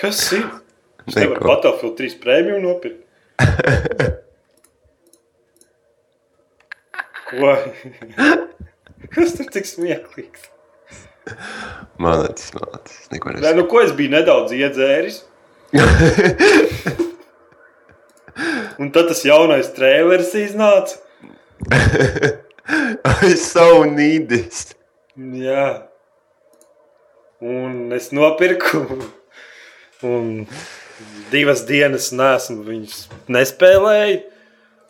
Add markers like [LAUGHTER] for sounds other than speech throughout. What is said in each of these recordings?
Kas ir? Es nevaru Battlefield 3 prēmiju nopirkt. [LAUGHS] Ko? Kas tur tik smieklīgs? Malacis, malacis. Neko Nē, nesaku. nu ko es biju nedaudz iedzēris. [LAUGHS] Un tad tas jaunais trēlers iznāca. [LAUGHS] I so need this. Jā. Un es nopirku. Un divas dienas nesmu viņus nespēlēju.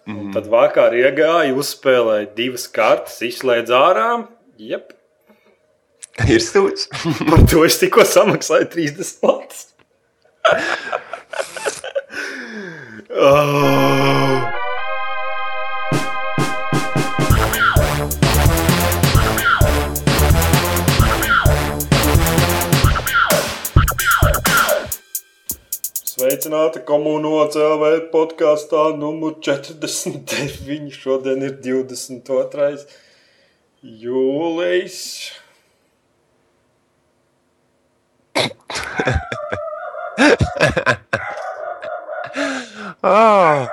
Un tad vakar iegāju, uzspēlēju divas kartes, izslēdzu ārā. Jep. [LAUGHS] Ir sūds. [LAUGHS] Par to es tikko samaksāju 30 latus. oh. Sveicināti komunā CLV podkāstā numur 49. Šodien ir 22. jūlijas. [LAUGHS] Ah.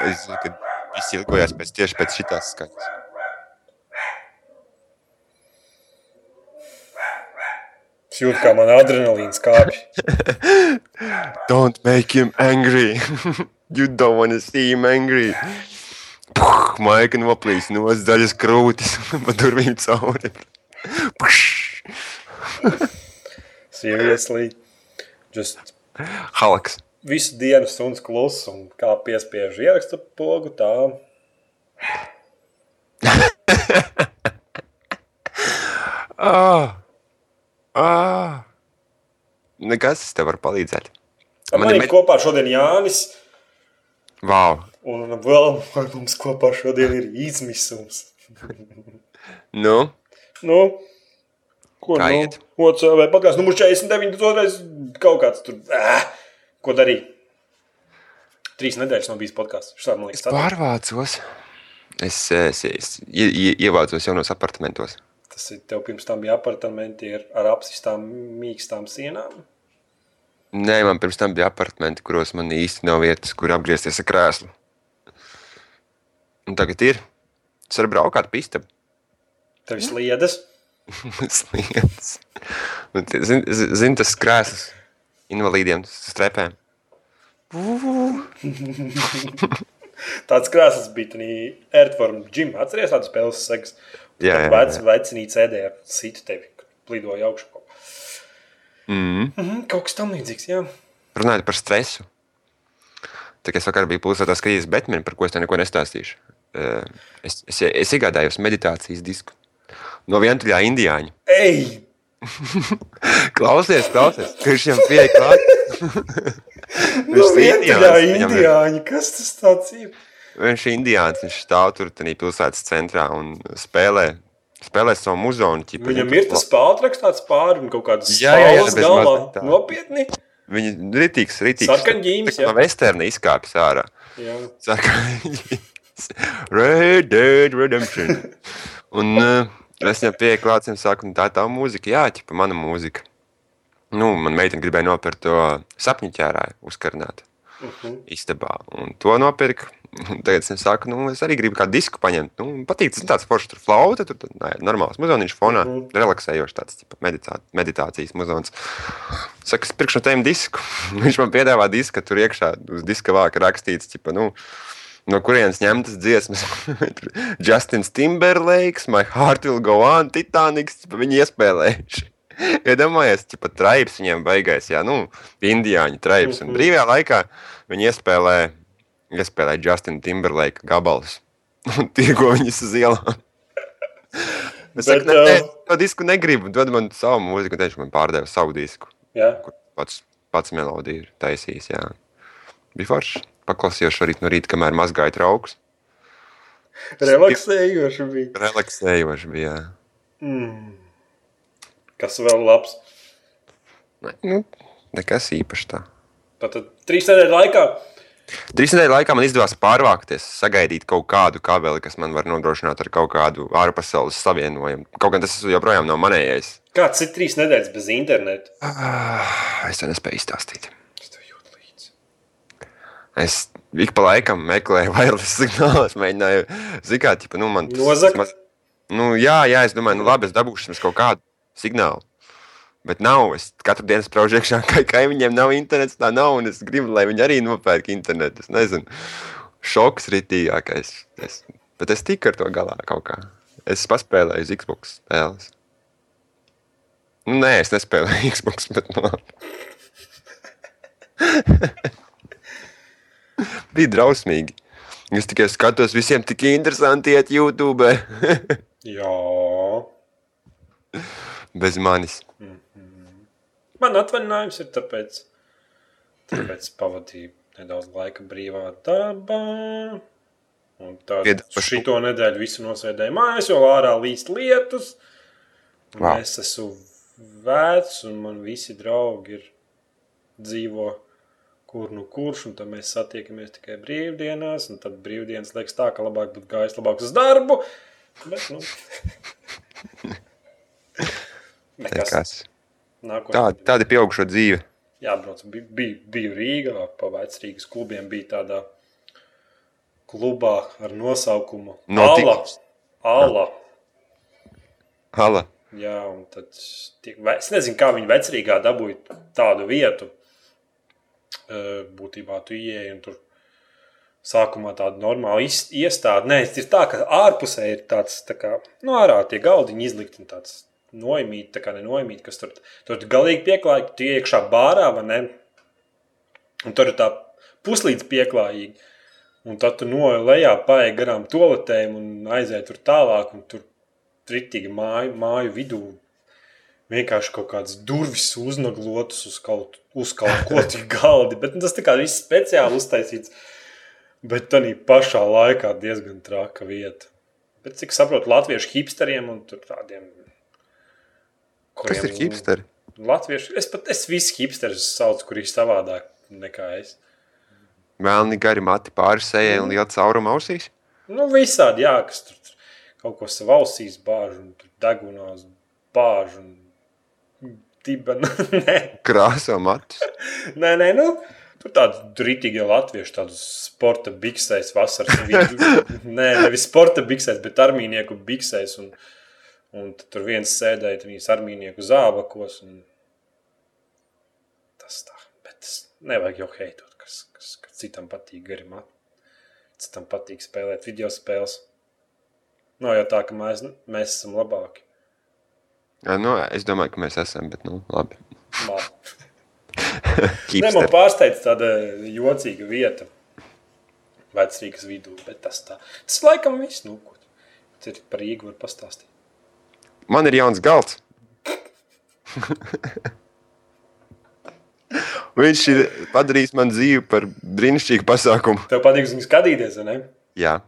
Es zinu, ka visi ilgojās pēc tieši pēc šitās skaņas. Es jūtu, kā man adrenalīns kāpj. [LAUGHS] Don't make him angry. [LAUGHS] you don't want to see him angry. Puh, Maika noplīs no zaļas krūtis [LAUGHS] pa durvīm cauri. Seriously. Just Halaks. visu dienu suns kluss un kā piespiež ierakstu pogu tā. Ah. Ah. Nekas, es tev varu palīdzēt. Man, man ir kopā šodien Jānis. Wow. Un vēl mums kopā šodien ir izmisums. [LAUGHS] Nu, Nu, ko Kā nu? iet? OCV pagājās numur 49, otrais kaut kāds tur. Ā, ko darīt? Trīs nedēļas nav bijis podkāsts. Šādi man es liekas, pārvācos. Es, es, es ie, ievācos jaunos apartamentos. Tas ir tev pirms tam bija apartamenti ar, ar apsistām mīkstām sienām. Nē, man pirms tam bija apartamenti, kuros man īsti nav vietas, kur apgriezties ar krēslu. Un tagad ir. Es varu braukāt pa istabu. Tev ir sliedas. [LAUGHS] Sliedas. Tie, Zini, zi- zin, tas krēsls invalīdiem, strepēm. [LAUGHS] Tāds krāsas bija arī Earthworm Gym. Atceries tādu spēles segas? Jā, jā, Vec, jā. vecinīca sēdēja ar citu tevi, kad plidoja augšā. Mm. Mhm, kaut kas tam līdzīgs, jā. Runājot par stresu. Kā es vakar biju pilsētā skatījies Batman, par ko es te neko nestāstīšu. Eh, Es, es, es iegādājos meditācijas disku. No vientuļā indiāņa. Ej, [LAUGHS] Klausies, klausies, kurš viņam pieeja klāt. [LAUGHS] no vientuļā indiāņi, kas tas tāds ir? Viņš ir indiāns, viņš stāv tur pilsētas centrā un spēlē, spēlē savu muzonu. ķipa, Viņam ir tas pārtraksts tāds pāri un kaut kādas bez galvā. Nopietni. Viņa ir rītīgs, rītīgs. Kā jā. No vesterna izkāpjas ārā. Jā. Sarkanģīmis. Red Dead Redemption. Un [LAUGHS] uh, es viņam un saku, "Nu, tā tā mūzika, jā, ķipa mana mūzika. Nu, man meitene gribēja nopirkt to sapņu ķērāju, uzkarnāt Mhm. istabā. Un to nopirku. Un Tagad es saku, nu, es arī gribu kādu disku paņemt. Nu, patīk tas tāds foršs, tur flauta, tur tur, nē, normāls muzoniņš fonā, mm Mhm. -hmm. relaksējošs tāds tipa, meditā, meditācijas muzons. Saka, es pirkšu no tiem disku. [LAUGHS] Viņš man piedāvā disku, tur iekšā uz diska vāka rakstīts, tipa, nu, no kurienes ņemtas dziesmas. [LAUGHS] Justins Timberlakes, My Heart Will Go On, Titanics, viņi iespēlējuši. [LAUGHS] Iedomājies, ja pat traips viņiem beigās, jā, nu, indiāņu traips. Un Mhm. brīvajā laikā viņi iespēlē, iespēlē Justin Timberlake gabalus [LAUGHS] un tirgo viņus uz ielām. [LAUGHS] Es saku, Bet, nē, nē, uh, to disku negribu, dod man savu mūziku, un teicu, man pārdeva savu disku, Jā. kur pats, pats melodiju ir taisījis, jā. Bija forši. Paklausījos šorīt no rīta, kamēr mazgāju traukus. Relaksējoši bija. Relaksējoši bija, jā. Mm. Kas vēl labs? Nu, nekas īpašs tā. Tātad trīs nedēļu laikā. Trīs nedēļu laikā man izdevās pārvākties, sagaidīt kaut kādu kabeli, kas man var nodrošināt ar kaut kādu ārpasaules savienojumu. Kaut gan tas joprojām nav manējais. Kāds ir trīs nedēļas bez interneta? Ah, Es to nespēju izstāstīt. Es tev jūtu līdzi. Es ik pa laikam meklēju wireless signālus, mēģināju zināt, ka nu, man tas Nozagt? maz- Nu, jā, jā, es domāju, nu, labi, es dabūšu kaut kādu signālu. Bet nav. Es katru dienu spraužu iekšā, ka kaimiņiem nav internets. Tā nav. Un es gribu, lai viņi arī nopērk internetu. Es nezinu. Šoks ritīgākais. Es, bet es tiku ar to galā kaut kā. Es paspēlēju uz Xbox spēles. Nu, nē, es nespēlēju [LAUGHS] Xbox. Bet, nu, labi. [LAUGHS] Bija drausmīgi. Es tikai skatos, visiem tik interesanti iet YouTube. [LAUGHS] Jā. Bez manis. Man atvaļinājums ir tāpēc, tāpēc pavadīju nedaudz laika brīvā darbā. Un tad par šito nedēļu visu nosēdēju mājās, jo ārā līst lietus. Vau. Es esmu vecs, un man visi draugi ir dzīvo kur nu kurš, un tad mēs satiekamies tikai brīvdienās, un tad brīvdienas liekas tā, ka labāk būtu gājis labāk uz darbu. Bet, nu, [LAUGHS] nekas. Tā, tāda ir pieaugušo dzīve. jābrauc. Bi- Biju, biju Rīgā, pa vecrīgas klubiem, bija tādā klubā ar nosaukumu No Ala. tiks- Ala. Hala. Jā, un tad tiek, es nezinu, kā viņi vecrīgā dabūja tādu vietu. Būtībā tu ieeji un tur sākumā tāda normāla iestāde. Nē, tas ir tā, ka ārpusē ir tāds, tā kā, nu, ārā tie galdiņi izlikti un tāds noimīt, tā kā nenoimīt, kas tur, tur tu galīgi pieklājīgi, tu iekšā bārā, vai ne? Un tur ir tā puslīdz pieklājīgi. Un tad tu no lejā paēji garām toaletēm un aizēji tur tālāk, un tur tritīgi māju, māju vidū vienkārši kaut kādas durvis uznaglotas uz kaut, uz kaut ko tik [LAUGHS] galdi. Bet nu, tas tā kā viss speciāli uztaisīts. Bet tā pašā laikā diezgan traka vieta. Bet cik saprotu, latviešu hipsteriem un tur tādiem. Kas ir hipsteri? Latvieši, es pat es visus hipsterus saucu, kuriem ir savādāk nekā es. Melni gari mati pāri sejai un liela cauruma ausīs. Nu, visādi, jā, kas tur kaut ko savā ausīs bāž, un tur degunās bāž, un dibena. [LAUGHS] nē, Krāso matus. [LAUGHS] nē, nē, nu, tur tādi dritīgie latvieši, tādus sporta biksēs vasaras vidū. [LAUGHS] nē, nevis sporta biksēs, bet armīnieku biksēs, un, un tur viens sēdēja viņas armīnieku zābakos, un tas tā, bet nevajag jau heitot, kas, kas, kas citam patīk gari mati. Citam patīk spēlēt video spēles. Nav jau tā, ka mēs, mēs esam labāki. Jā, nu, es domāju, ka mēs esam, bet nu, labi. [LAUGHS] Nē, man pārsteidz tāda jocīga vieta. Vecrīgas vidū, bet tas tā. Tas laikam viss, nu, ko tu ir par Rīgu var pastāstīt. Man ir jauns galds. Viņš ir padarījis man dzīvi par brīnišķīgu pasākumu. Tev patīk viņu skatīties, vai ne? Jā,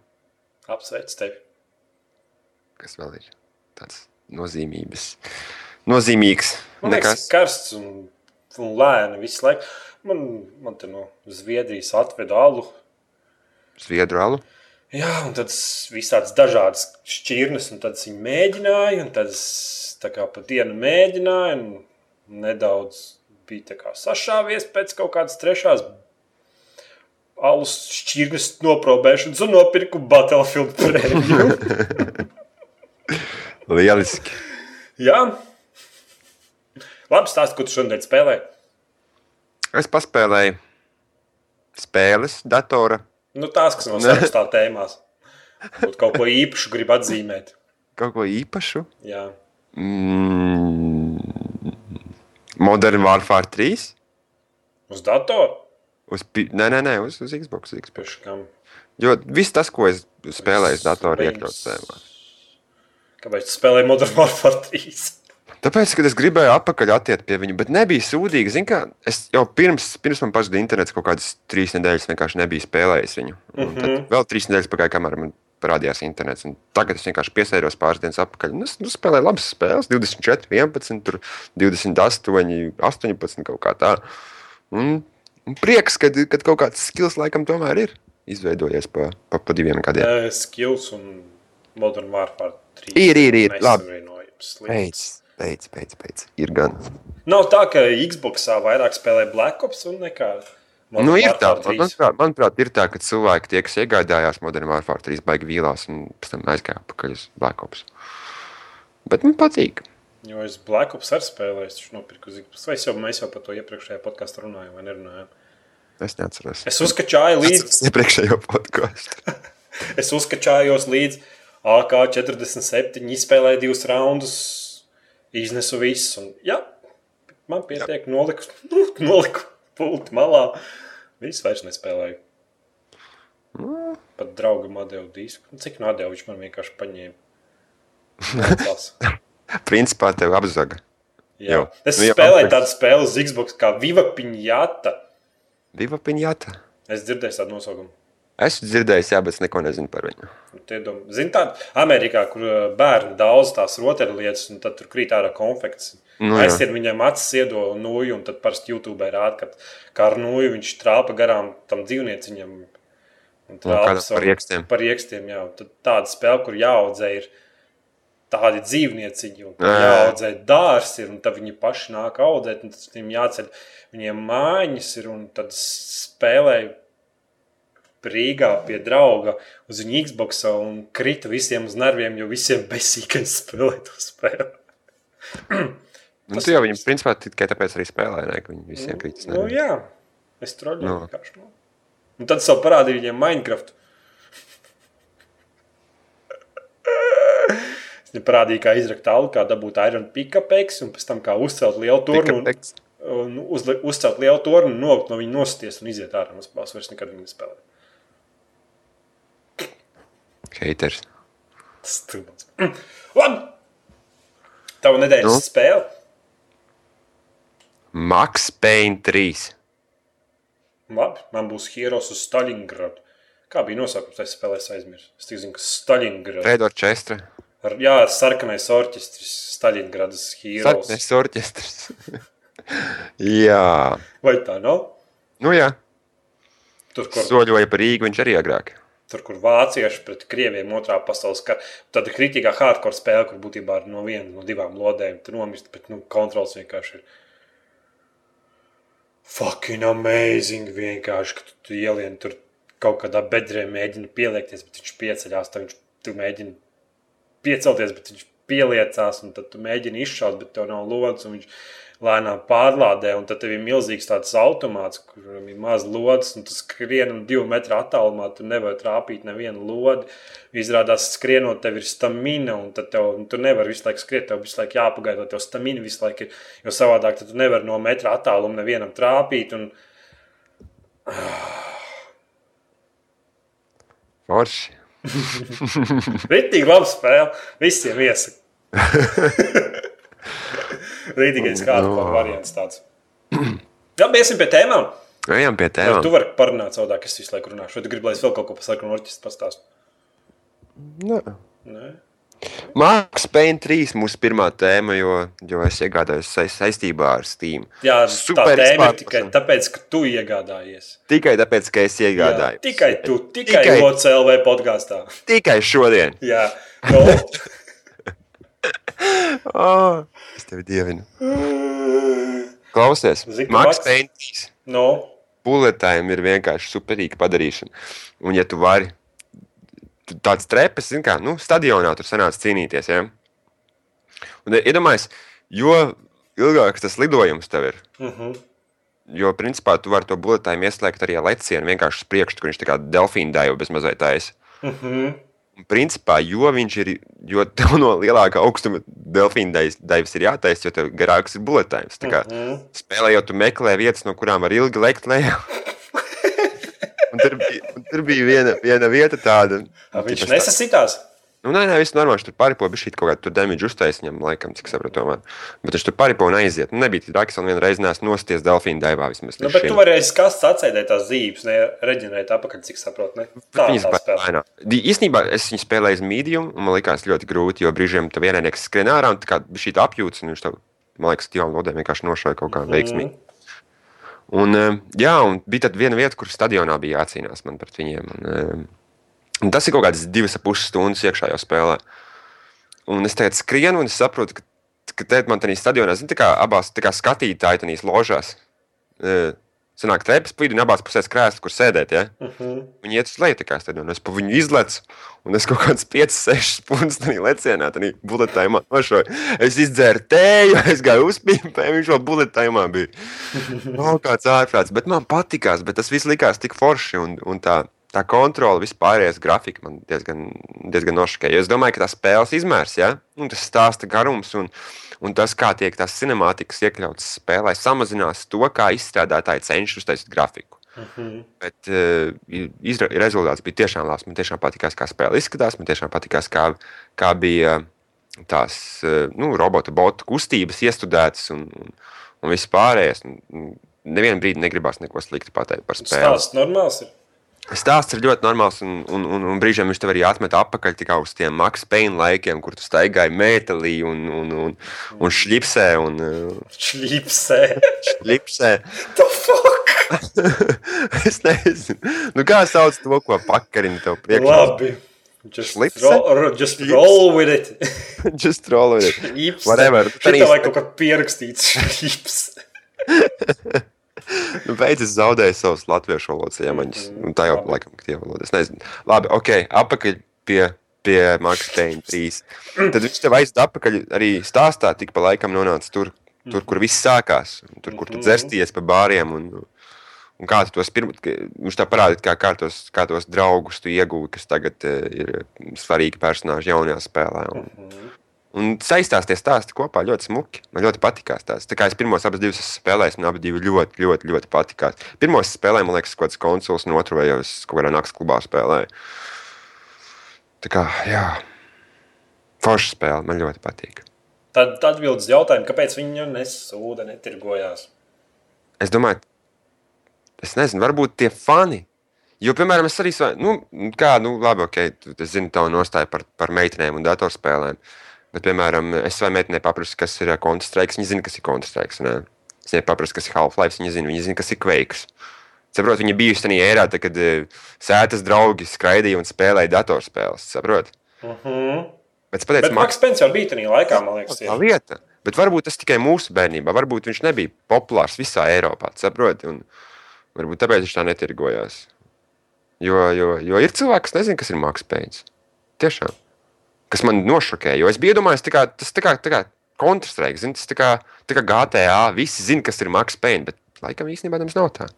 Apsveic tevi. kas vēl ir tāds nozīmīgs. Nozīmīgs. Man liekas, Nekas. karsts un, un lēni visu laiku. Man, man te no Zviedrijas atveda alu. Zviedru alu. Jā, un tad visādas dažādas šķirnes, un tad viņi mēģināja, un tad es tā kā pa dienu mēģināju, un nedaudz bija sašāvies pēc kaut kādas trešās alus šķirnes noprobēšanas, un nopirku Battlefield prēmiju. [LAUGHS] Lieliski. Jā. Labi stāst, ko tu šodien spēlē. Es paspēlēju spēles, datora, Nu, tās, kas no sarakstā tēmās. Būtu kaut ko īpašu grib atzīmēt. kaut ko īpašu. Jā. Mm, Modern Warfare 3. Uz datoru? Uz, nē, nē, nē, uz, uz Xbox. Xbox. Jo viss tas, ko es spēlēju, uz datora iekļauts tēmā. Kāpēc tu spēlēji Modern Warfare 3? Tāpēc, kad es gribēju atpakaļ attiekt pie viņa, bet nebija sūdīgi. Zin, kā, es jau pirms, pirms man pazuda internets, kaut kādas trīs nedēļas vienkārši nebiju spēlējis viņu. Un mm -hmm. Tad vēl trīs nedēļas pagāja, kamēr man parādījās internets. Un tagad es vienkārši piesēros pāris dienas atpakaļ. Un es nu, spēlēju labas spēles, 24, 11, tur 28, 18 kaut kā tā. Un, un prieks, ka kad kaut kāds skills laikam tomēr ir izveidojies pa, pa, pa diviem gadiem. Uh, skills un Modern Warfare 3. Ir, ir, ir, labi. Slikts. Beidz. Beidz, beidz. Ir gan. Nav tā, ka Xboxā vairāk spēlē Black Ops un nekā. Modern Nu, ir tā, Warfare 3. manuprāt, manuprāt, ir tā, ka cilvēki tie, kas iegādājās Modern Warfare 3 baigi vīlās un pēc tam aizgāja atpakaļ uz Black Ops. Bet man patīk. Jo es Black Ops arī spēlēju, es nopirku Xbox. Vai jau, mēs jau par to iepriekšējā podkāstā runājām, vai nerunājām? Es neatceros. Es uzskačāju līdzi, iepriekšējo podkāstu. [LAUGHS] es uzskačājos līdzi AK-47, izspēlēju divus raundus, iznesu visus. Un, jā, man pietiek, noliku, nu, [LAUGHS] noliku pulti malā. Viss vairs nespēlēju. Pat draugam atdevu disku. Nu, Cik no atdevu viņš man vienkārši paņēma? [LAUGHS] Principā tev apzaga. Jā. Jo. Es Nu, spēlēju tādu spēli uz Xbox kā Viva Piņata. Viva piņāta. Es dzirdēju tādu nosaukumu. Esmu dzirdējis, jā, bet es neko nezinu par viņu. Ziniet, tāda Amerikā, kur uh, bērni daudz tās rotaļlietas, un tad tur krīt ārā konfekts. Nu, Nu. Aizsien viņam acis iedo nūju, un tad parasti YouTube rāda, ka kā ar nūju viņš trāpa garām tam dzīvnieciņam. Kādam savu- par riekstiem. Par riekstiem, jā. Tad tāda spēle, kur jāaudzē ir tādi dzīvnieciņi, un Jā, jā. jāaudzē dārsi, ir, un tad viņi paši nāk audzēt, un tad viņiem jāceļ, viņiem mājiņas ir, un tad spēlēja Rīgā pie drauga uz viņa Xbox un krita visiem uz nerviem, jo visiem besīkais spēlē to spēli. [CLEARS THROAT] Nu, tu jau viņu principā tikai tāpēc arī spēlēji, ne, ka viņi visiem krītas. Nu, jā, es troļļoju Nu. vienkārši. Nu. Un tad vēl parādīju viņiem Minecraft. [LAUGHS] Es viņiem parādīju, kā izrakt tālu, kā dabūt Iron Pikapex, un pēc tam kā uzcelt lielu tornu. Un, un uz, uzcelt lielu tornu, un novilkt no viņa nosties un iziet ārā no spēles. Vairs nekad viņa nespēlē. Stulbs. Mm. Labi! Tavu nedēļas Nu? spēle. Max Payne 3. Labi, man būs Heroes uz Stalingradu. Kā bija nosaukums, tas spēlēs aizmirst. Es tikai zinu, ka Stalingrad. Fedor Čestra. Ar, jā, ar sarkanais orķestris Stalingradas Heroes. Sarkanais orķestrs. [LAUGHS] jā. Vai tā nav? Nu jā. Tur, kur, Soļoja par Rīgu viņš arī agrāk. Tur, kur vācieši pret krieviem otrā pasaules kara. Tāda kritīgā hardcore spēle, kur būtībā no vienas no divām lodēm. Tur nomirst, bet nu, kontrols vienkārši ir. Fucking amazing vienkārši, ka tu, tu ielien tur kaut kādā bedrē mēģini pieliekties, bet viņš pieceļās, tad viņš tu mēģini piecelties, bet viņš pieliecās, un tad tu mēģini izšaut, bet tev nav lodes, un viņš lēnām pārlādē, un tad tev ir milzīgs tāds automāts, kuram ir maz lodes, un tu skrien un divu metru attālumā, tu nevari trāpīt nevienu lodi. Izrādās, skrienot, tev ir stamina, un tev, un tu nevari visu laiku skriet, tev visu laiku jāpagaida, tev stamina visu laiku ir, jo savādāk tu nevari no metra attāluma nevienam trāpīt, un [SIGHS] Forši. [LAUGHS] Rītīgi labi spēle. Visiem iesaka. [LAUGHS] Rītīgais kāds No. variants tāds. [CLEARS THROAT] Jā, iesim pie tēmām. Ejam pie tēmām. tu vari parunāt savādāk, es visu laiku runāšu. Vai tu gribi, lai es vēl kaut ko par sarkanu orķestru pastāstu? Nē. Nē. Max Payne 3 mūsu pirmā tēma, jo, jo es iegādājos sa saistībā ar Steam. Jā, Super tā tēma ir tikai tāpēc, ka tu iegādājies. Tikai tāpēc, ka es Jā, iegādāju. tikai tu, tikai, Tikai-. OCLV podkāstā. Tikai šodien. Jā, [LAUGHS] no. Oh, es tevi dievinu. Klausies, Max- Payne 3. no. Bulletājiem ir vienkārši superīga padarīšana. Un, ja tu vari, tāds trepes, zini, kā nu, stadionā tur sanāca cīnīties. Ja? Un iedomājies, jo ilgāks tas lidojums tev ir, Uh -huh. jo principā tu vari to bulletājumu ieslēgt arī ar lecienu vienkārši uz priekšu, kur viņš tā kā delfīna daivu bez mazai taisa. Uh -huh. Un principā, jo viņš ir, jo tev no lielākā augstuma delfīna daivas ir jātaisa, jo tev garāks ir bulletājums. Tā kā Mhm. spēlējot, tu meklē vietas, no kurām var ilgi lekt lejā. [LAUGHS] Un tur bija, tur bija viena, viena vieta tāda. Viņš nesasitās. Nu, nē, nē, viss normāli. Viņš tur paripo, bija šī kaut kāda damage uztaisījuma, laikam, cik saprotu. tomēr. Bet viņš tur paripo un aiziet. Nu, nebija traki, un vienreiz nēs nosties delfīna daivā vismaz. Nu, bet šim. tu vari aiz kastes atsēdēt tās zīmes, ne reģenerēt apakaļ, cik saprotu. Ne? Tā Viņas tā. Di- Īstenībā es viņu spēlēju uz medium, un man liekas ļoti grūti, jo brīžiem tam viennieks skrien ārā un tā kā šī apjūts, un viņš tev, man liekas, divām lodēm vienkārši nošauja kaut kā veiksmīgi. Un, eh, jā, un bija viena vieta, kur stadionā bija jācīnās man pret viņiem. Un, eh, un tas ir kaut kāds divas ap puses stundas iekšā jau spēlē. Un es tagad skrienu, un es saprotu, ka ka te man tādā stadionā, zini, tā kā abās tā kā skatītāji tajās ložās. Sanāk, trepas pa vidu un abās pusēs krēsls, kur sēdēt. Ja? Uh -huh. Viņi iet uz leju, kā stadionā. Es pa viņu izlecu, un es kaut kāds 5, 6 stundas tajā lecienā, tajā buļbuļsakā nošoju. Es izdzēru tēju, [LAUGHS] es gāju uzpīpēju, viņš vēl buļbuļsakā bija. [LAUGHS] Nav kāds ārprāts, bet man patikās, bet tas viss likās tik forši un, un tā tā kontrole, vispārējais grafika man diezgan, diezgan nošokēja. Es domāju, ka tas spēles izmērs, ja? un tas stāsta garums un, un tas, kā tiek tās cinemātikas iekļautas spēlē, samazinās to, kā izstrādātāji cenšas uztaisīt grafiku. Uh mhm. -huh. Bet uh, rezultāts bija tiešām labs. Man tiešām patīkās, kā spēle izskatās. Man tiešām patīkās, kā, kā bija tās uh, nu, robota botu kustības iestudētas un, un, un viss pārējais. Nevienu brīdi negribās neko sliktu pateikt par spēli. Tas normāls ir. Stāsts ir ļoti normāls, un, un, un, un brīžiem viņš tev arī atmet atpakaļ uz tiem Max Payne laikiem, kur tu staigāji metālī un, un, un, un šļipsē. Un, šļipsē. The fuck? [LAUGHS] es nezinu. Nu, kā sauc to, ko pakarina tev priekšā? Labi. Just, roll, [LAUGHS] just roll with it. just roll with it. Šļipsē. Whatever. Šitā vajag kaut kā pierakstīts [LAUGHS] šļipsē nu, beidzot zaudēju savus latviešu valodas iemaņas. Nu, tā jau laikam ir tie valodas. Nezinu. Labi, ok, apakaļ pie, pie Max Payne 3. Tad viņš tev aizved atpakaļ arī stāstā, tik pa laikam nonāca tur, tur kur viss sākās. Tur, kur tu mhm. dzērsties pa bāriem. Un, un kā tu tos pirmos, viņš tā parādīja, kā, kā, tos, kā tos draugus tu iegūti, kas tagad uh, ir svarīgi personāži jaunajā spēlē. Un, -huh. Un saistās tie stāsti kopā ļoti smuki. Man ļoti patīkās tās. Tā kā es pirmos abas divas spēlēju, un abi divi ļoti, ļoti, ļoti patīkās. Pirmos spēlēju, man liekas, kaut kāds konsuls, un otru jau es kaut kādā naktas klubā spēlēju. Tā kā, jā, forša spēle, man ļoti patīk. Tad atbildes jautājumu, kāpēc viņi nesūda, netirgojās? Es domāju, es nezinu, varbūt tie fani. Jo, piemēram, es arī, nu, kā, nu, labi, ok, es zinu tavu nostāju par, par meitenēm un datorspēlēm. Uh, Bet, piemēram, es savai meitenei paprasu, kas ir Counter-Strike. Viņa zina, kas ir Counter-Strike. Es viņai paprasu, kas ir Half-Life. Viņa zina, viņa zina, kas ir Quake. Saprot, viņa bijusi tajā ērā, tad, kad sētas draugi skraidīja un spēlēja datorspēles. Saprot? Uh mhm. -huh. Bet, pateicu, Bet Maks Pence jau bija tajā laikā, man liekas. Tā lieta. Bet varbūt tas tikai mūsu bērnībā. Varbūt viņš nebija populārs visā Eiropā. Saprot? Un varbūt tāpēc viņš tā netirgojās. Jo, jo, jo ir cilvēki, kas nezina, kas ir Maks Pence. Tiešām kas man nošokēja. Jo es biju iedomājies, kā, tas tā kā, tā kā Counter-Strike, zin, tas tā kā, tā kā GTA. Visi zina, kas ir Max Payne, bet laikam īstenībā tas nav tā.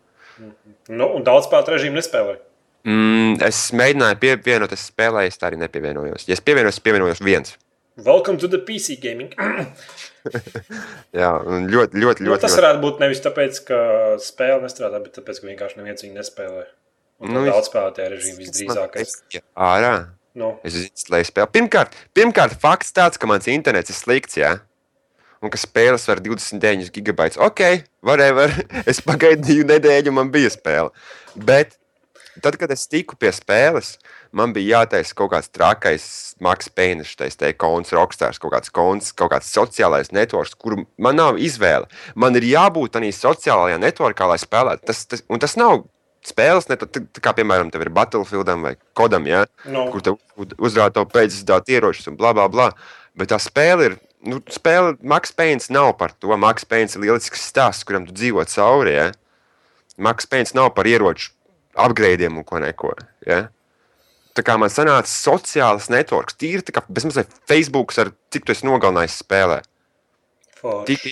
Nu, un daudz spēlētu režīmu nespēlēju. Mm, es mēģināju pievienoties, es spēlēju, es tā arī nepievienojos. Ja es pievienojos, pievienojos viens. Welcome to the PC gaming. [COUGHS] Jā, ļoti, ļoti, ļoti. Nu, tas ļoti. varētu būt nevis tāpēc, ka spēle nestrādā, bet tāpēc, ka vienkārši neviens viņu nespēlē. Un nu, daudz spēlētāju režīmu visdrīzākais. Ārā. Nu. Es izslēdzu spēli. Pirmkārt, pirmkārt, fakts tāds, ka mans internets ir slikts. Jā? Un ka spēles var 29 gigabaitus. Ok, whatever. [LAUGHS] Es pagaidīju nedēļu, man bija spēle. Bet tad, kad es tiku pie spēles, man bija jātaisa kaut kāds trakais, Maks Pēniņš, tā konts, rokstārs, kaut kāds konts, kaut kāds sociālais networks, kur man nav izvēle. Man ir jābūt tādā sociālajā networkā, lai spēlētu. Tas, tas, un tas nav spēles, ne, tā, tā kā piemēram tev ir Battlefieldam vai Kodam, ja, no. kur tev uzrāda to pēcdesmit ieročus un bla, bla, bla. Bet tā spēle ir. Nu, spēle Max Payne nav par to. Max Payne ir lielisks stāsts, kuram tu dzīvo cauri. Ja? Max Payne nav par ieroču apgrēdiem un ko neko. Ja? Tā kā man sanāca sociāls networks, tīri tā kā bezmazliet Facebook, ar cik tu esi nogalinājis spēlē. Tik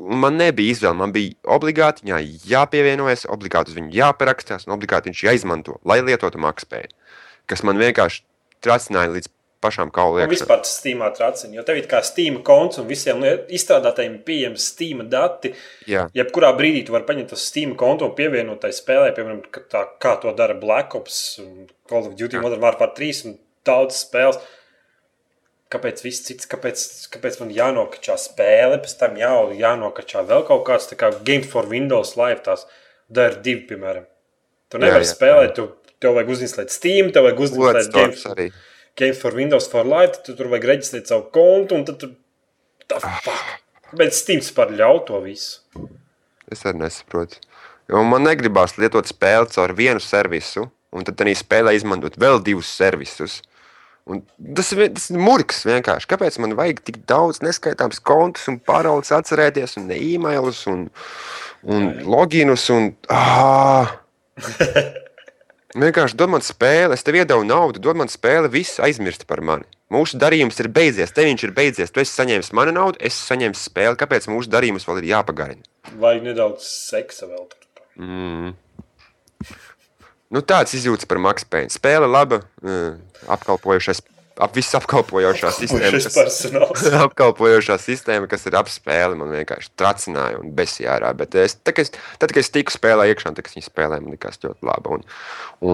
man nebija izvēle. Man bija obligāti viņai jāpievienojas, obligāti uz viņu jāparakstās un obligāti viņš jāizmanto, lai lietotu makspēju. Kas man vienkārši tracināja līdz pašām kauliem. Vispār tas Steamā tracina, jo tev ir kā Steam konts un visiem izstrādātājiem pieejams Steam dati. Jā. Jebkurā brīdī tu vari paņemt to Steam kontu un pievienot tai spēlē, piemēram, tā, kā to dara Black Ops, Call of Duty, Modern Warfare 3 un daudz spēles kāpēc viss cits, kāpēc, kāpēc man jānokačā spēle, pēc tam jā, jānokačā vēl kaut kāds, tā kā Game for Windows Live, tās DR2, piemēram. Tu nevari jā, jā, spēlēt, tu, tev vajag uzinstalēt Steam, tev vajag uzinstalēt Game, for, Game for Windows for Live, tu tur vajag reģistrēt savu kontu, un tad tu, tā, fuck. Bet Steam par ļauj to visu. Es arī nesaprotu. Jo man negribās lietot spēli caur vienu servisu, un tad arī spēlē izmantot vēl divus servisus. Un tas, ir- tas ir murgs vienkārši. Kāpēc man vajag tik daudz neskaitāms kontus un paroles atcerēties, un e-mailus, un, un loginus? Un, ah! [LAUGHS] Vienkārši dod man spēli, es tev iedevu naudu, dod man spēli, viss aizmirst par mani. Mūsu darījums ir beidzies, tev viņš ir beidzies. Tu esi saņēmis manu naudu, es saņēmis spēli. Kāpēc mūsu darījums vēl ir jāpagarina? Vajag nedaudz seksa vēl. tur. Mm. Nu, tāds izjūtas par Maksu Pēnu. Spēle laba, eh, apkalpojušais, ap, viss apkalpojošā sistēma. Kas- [LAUGHS] apkalpojošā sistēma, kas ir ap spēli, man vienkārši tracināja un besīja ārā. Bet es, tad, kad es, tad, kad es tiku spēlē iekšā, tad, kad viņi spēlēja, man likās ļoti labi. Un,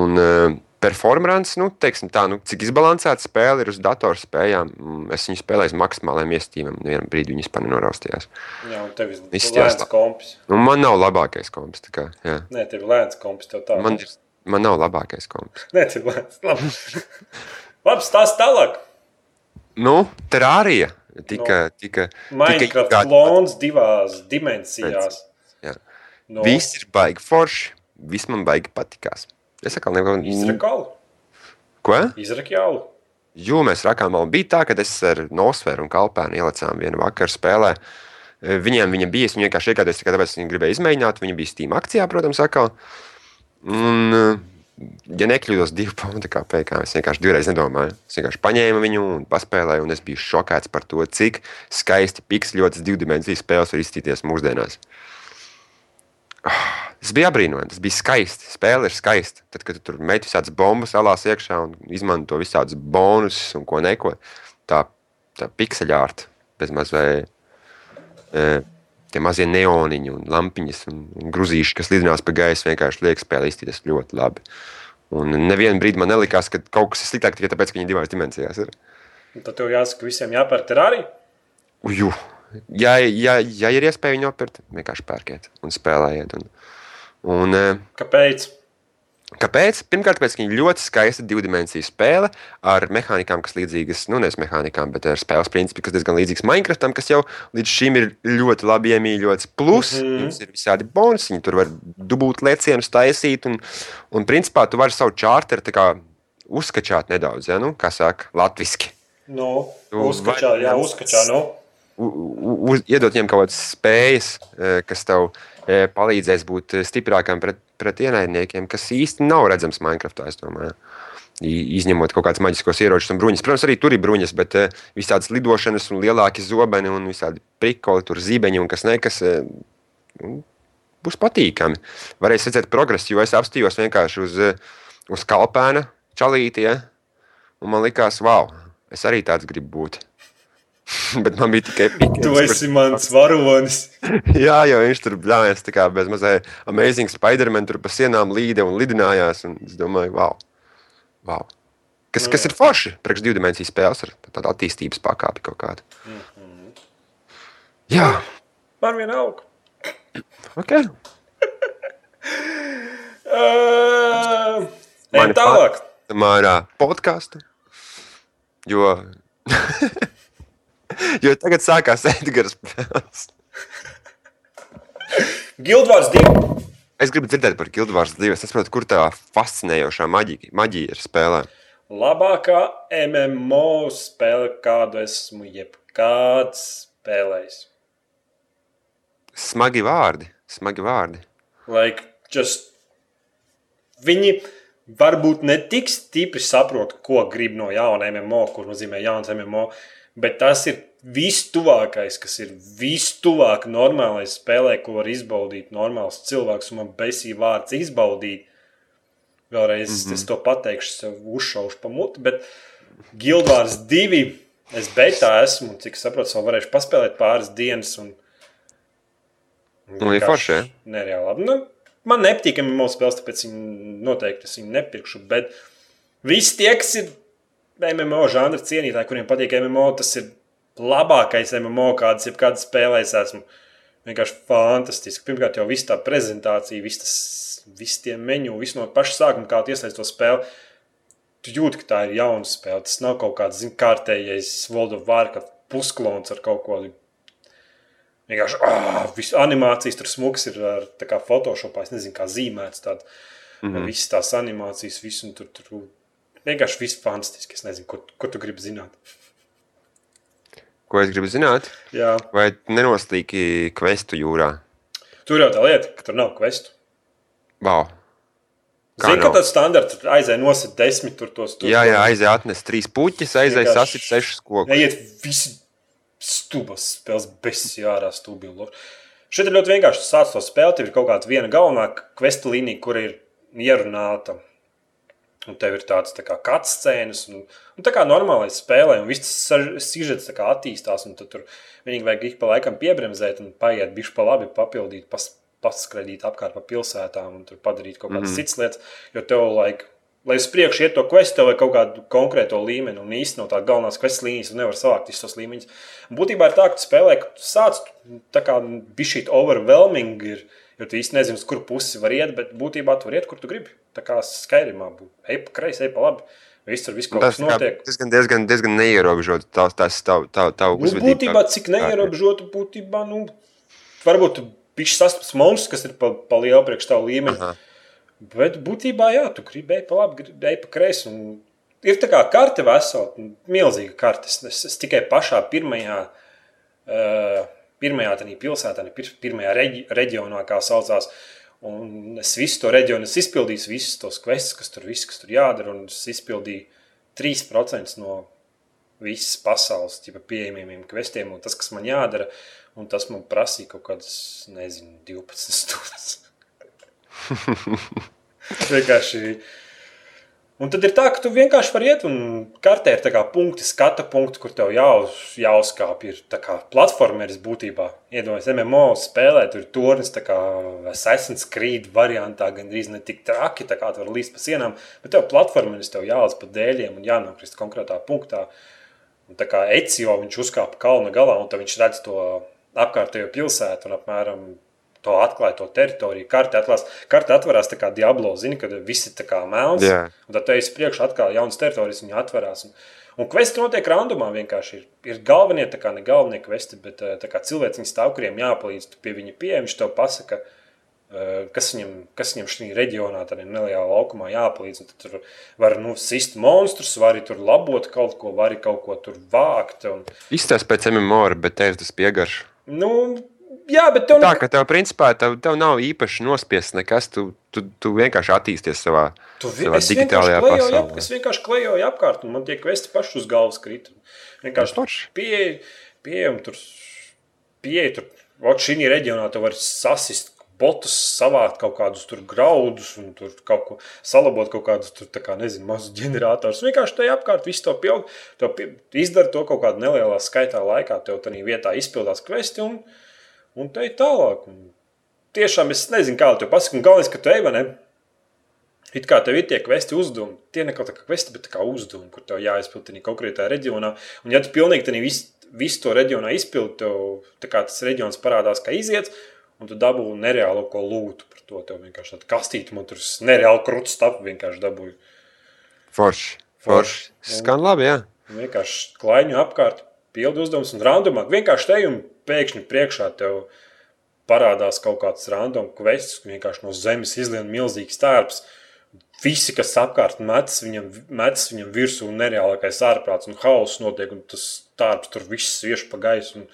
un uh, performance, nu, teiksim tā, nu, cik izbalansēta spēle ir uz datorspējām, mm, es viņu spēlēju uz maksimālajiem iestīmiem, nevienam brīdi viņas pani noraustījās. Jā, un tev ir lēns kompis. Nu, man nav labākais komps, tā kā, jā. Nē, tev ir lēns kompis. Tev tā. Man, ir, man nav labākais komps. Nē, tev ir. Labi, [LAUGHS] Labi stāst tālāk. Nu, terārija tika, tika, tika Minecraft izgāta- klons divās dimensijās. Jā. No Viss ir baigi forši, viss man baigi patikās. Es atkal neko Izrakalu. Ko? Izrakalu. Jo mēs rakām, vēl bija tā, ka es ar Nosferu un Kalpēnu ielicām vienu vakaru spēlē. Viņiem viņa bija, es viņu vienkārši iegādājos tāpēc, viņi gribēja izmēģināt. Viņa bija Steam akcijā, protams, atkal. Un, e, ja nekļūdos divu punktu KP, kā es vienkārši divreiz nedomāju. Es vienkārši paņēmu viņu un paspēlēju, un es biju šokēts par to, cik skaisti piksļotas divdimensijas spēles var izstīties mūsdienās. Tas bija apbrīnojami, tas bija skaisti. Spēle ir skaista. Tad, kad tu tur meti visādas bombas salās iekšā un izmanto visādus bonusus un ko neko, tā, tā pikseļārta bez mazliet. E, tie mazie neoniņi un lampiņas un, un gruzīši, kas lidinās pa gaisu, vienkārši liek spēlē izstīties ļoti labi. Un nevienu brīdi man nelikās, ka kaut kas ir sliktāk tikai tāpēc, ka viņi divās dimensijās ir. Un Tad tev jāsaka, visiem jāpērk terārija. Uju. Ja, ja, ja ir iespēja viņu nopirkt, vienkārši pērkiet un spēlējiet. Un, un, e, Kāpēc? Kāpēc? Pirmkārt, tāpēc, ka viņa ir ļoti skaista divdimensiju spēle ar mehānikām, kas līdzīgas, nu, nevis mehānikām, bet ar spēles principu, kas diezgan līdzīgs Minecraftam, kas jau līdz šim ir ļoti labi iemīļots. Plus, mm -hmm. jums ir visādi bonusi, tur var dabūt lecienus, taisīt, un, un principā tu vari savu čārteru uzskačāt nedaudz, ja, nu, kā saka, latviski. Nu, Tu uzskačā, vari- jā, uzskačā. Nu. U- u- uz, iedot viņiem kaut kādas spējas, eh, kas tev eh, palīdzēs būt eh, stiprākam pret, pret ienaidniekiem, kas īsti nav redzams Minecraftā. es domāju. Izņemot kaut kādus maģiskos ieročus un bruņas. Protams, arī tur ir bruņas, bet uh, visādas lidošanas, un lielāki zobeni un visādi prikoli, tur zīmeņi un kas nekas. Nu, būs patīkami. Varēs redzēt progresu, jo es apstājos vienkārši uz, uz kalpēna čalīti. Ja? Un man likās, wow, es arī tāds gribu būt. [LAUGHS] Bet man bija tikai Tu pikants, esi mans varonis. [LAUGHS] Jā, jau viņš tur blāvis tā kā bez mazliet amazing Spider-Man tur pa sienām līde un lidinājās. Un es domāju, wow, wow. Kas, kas ir forši priekš divdimensiju spēles ar tādu attīstības pakāpi kaut kādu. Jā, Man vienalga. ok. [LAUGHS] Uh, Mani tālāk. Mārā podkāstu. Jo, jo tagad sākās Edgars spēles. Gildvārds 2. Es gribu dzirdēt par Guildvārs 2. Es saprotu, kur tā fascinējošā maģija, maģija ir spēlē. Labākā MMO spēle, kādu esmu jebkad spēlējis. Smagi vārdi, smagi vārdi. Like, just viņi varbūt ne tik stipri saprot, ko grib no jauna MMO, kur nozīmē jauns MMO, bet tas ir vistuvākais, kas ir vistuvāk normālai spēlē, ko var izbaudīt normāls cilvēks. Un man besīja vārds izbaudīt. Vēlreiz mm -hmm. es to pateikšu, sev uzšaušu pa muti, bet Gildvārs 2. Es betā esmu, un cik saprotu, vēl varēšu paspēlēt pāris dienas. Un, Nu, ir forši? Nereāli labi. Nu, man nepatīk MMO spēles, tāpēc viņi noteikti es viņu nepirkšu. Bet visi tie, kas ir MMO žanra cienītāji, kuriem patīk MMO, tas ir labākais MMO, kādas jebkad spēlējis esmu. Vienkārši fantastiski. Pirmkārt, jau viss tā prezentācija, viss tas, viss tie menu, viss no paša sākuma, kā tu iesaistīji to spēli. Tu jūti, ka tā ir jauna spēle. Tas nav kaut kāds zin, kārtējais World of Warcraft pusklons ar kaut ko Vienkārši oh, viss animācijas tur smuks ir ar tā kā Photoshopā, es nezinu, kā zīmēts. Tād, mm -hmm. Visas tās animācijas, visu tur, tur Vienkārši viss fantastiski. Es nezinu, ko, ko tu gribi zināt. Ko es gribu zināt? Jā. Vai nenoslīki kvestu jūrā? Tur jau tā lieta, ka tur nav kvestu. Wow. Zini, ka tāds standarts aizēja nosit desmit tur tos. tos Jā, jā, aizēja atnest trīs puķus, aizēja sasit sešus kokus. Neiet visi stūbas spēles, besi ārā stūbīgi. Šeit ir ļoti vienkārši. Sāc to spēli, tev ir kaut kāda viena galvenā kvesta līnija, kur ir ierunāta. Un tev ir tāds tā kā kāds scēnas, un, un tā kā normālai spēlē, un viss tas sižets attīstās, un tur vienīgi vajag ik pa laikam piebremzēt un paiet bišķi pa labi, papildīt, pas, paskraidīt apkārt pa pilsētām un tur padarīt kaut kādas mm -hmm. citas lietas, jo tev, like, lai uz priekšu iet to questu, vajag kaut kādu konkrēto līmeni un īstenot tā galvenās questu līnijas, un nevar savākt visus tos līmeņus. Būtībā ir tā, ka tu spēlē, ka tu sāc tā kā bišķīt overwhelming ir, jo tu īsti nezini, uz kuru pusi var iet, bet būtībā tu vari iet, kur tu gribi. Tā kā Skyrimā būtu. Ej pa kreisi, ej pa labi. Viss tur viss kaut Tas kas notiek. diezgan, diezgan, diezgan neierobežots. Tas tas tavu tā, tā Nu, būtībā, cik neierobežotu, būtībā, nu, varbūt bišķi sastaps monstrs, kas ir pa, pa lielu priekš tavu līmeni. Aha. Bet būtībā, jā, tu gribi ej pa labi, gribi ej pa kreisi. un Ir tā kā karte vesela, milzīga karte. Es, es tikai pašā pirmajā, uh, pirmajā pilsētā, ne pir, pirmajā reģi, reģionā, kā saucās. Un es visu to reģionu es izpildīju, visus tos questus, kas tur, viss, kas tur jādara. Un es izpildīju 3% no visas pasaules ķipa, pieejamiem questiem. Un tas, kas man jādara, un tas man prasīja kaut kādas, nezinu, 12 stundas. [LAUGHS] vienkārši. Un tad ir tā, ka tu vienkārši vari iet un kartē ir kā punkti, skata punkti, kur tev jāuz, jāuzkāpj. Ir kā platformeris būtībā. Iedomājieties, MMO spēlē, tur ir tornis, kā Assassin's Creed variantā, gandrīz ne tik traki, tā kā tu vari līst pa sienām, bet tev platformeris tev jālaz pa dēļiem un jānokrist konkrētā punktā. Un tā kā Ecio viņš uzkāpa kalna galā, un tad viņš redz to apkārtējo pilsētu un apmēram to atklāja to teritoriju. Karte, atklās, karte atverās tā kā Diablo, zini, kad viss ir tā kā melns. Jā. Un tad te es priekšā atkal jaunas teritorijas, viņa atverās. Un, un kvesti notiek randomā vienkārši. Ir, ir galvenie, tā kā ne galvenie kvesti, bet eh, kā cilvēciņi stāv, kuriem jāpalīdz, tu pie viņa pieeja, viņš tev pasaka, eh, kas viņam, kas viņam šajā reģionā, tādā nelielā laukumā jāpalīdz. Un tad tur var nu, sist monstrus, var tur labot kaut ko, var kaut ko tur vākt. Un, Izstāsta pēc MMO, bet tev tas piegarš. nu, jā, bet tev Tā ka tev, principā, tev, tev nav īpaši nospiests nekas. Tu, tu, tu vienkārši attīsties savā, Tu vi- savā digitālajā klejoju ap- pasaulē. Es vienkārši klejoju apkārt, un man tie kvesti paši uz galvas krita. Vienkārši Forši. pieeja, pieeja, un tur pieeja, tur, ot, šī reģionā tu vari sasist botus, savākt kaut kādus tur graudus, un tur kaut ko salabot, kaut kādus tur, tā kā, nezinu, mazus ģeneratorus. Vienkārši tajā apkārt visu to pildīt, to pie- izdara to kaut kādā nelielā skaitā laikā, tev tajā vietā izpildās kvesti, un, un te ir tālāk. Un tiešām es nezinu, kā tev pasakot, un galvenais, ka tu ej, vai ne? It kā tev ir tie kvesti uzdevumi, tie ne kaut kā kvesti, bet kā uzdevumi, kur tev jāizpild tajā konkrētajā reģionā. Un, ja tu pilnīgi tajā visu, visu to reģionā izpildi, tev tas reģions parādās, kā iziet, un tu dabū nereālo ko lūtu par to. Tev vienkārši tāda kastīte, man tur nereāli krūts stapu vienkārši dabūju. Forši. Forši. Skan labi, jā. Vienkārši klaiņu apkārt, pildu uzdevumus un randomāk. Vienkārši te un pēkšņi priekšā tev parādās kaut kāds random quests, ka vienkārši no zemes izlien milzīgs tērps. Visi, kas apkārt metas viņam, metas viņam virsū, un nereālākais ārprāts un hauss notiek, un tas tērps tur viss sviež pa gaisu. Un,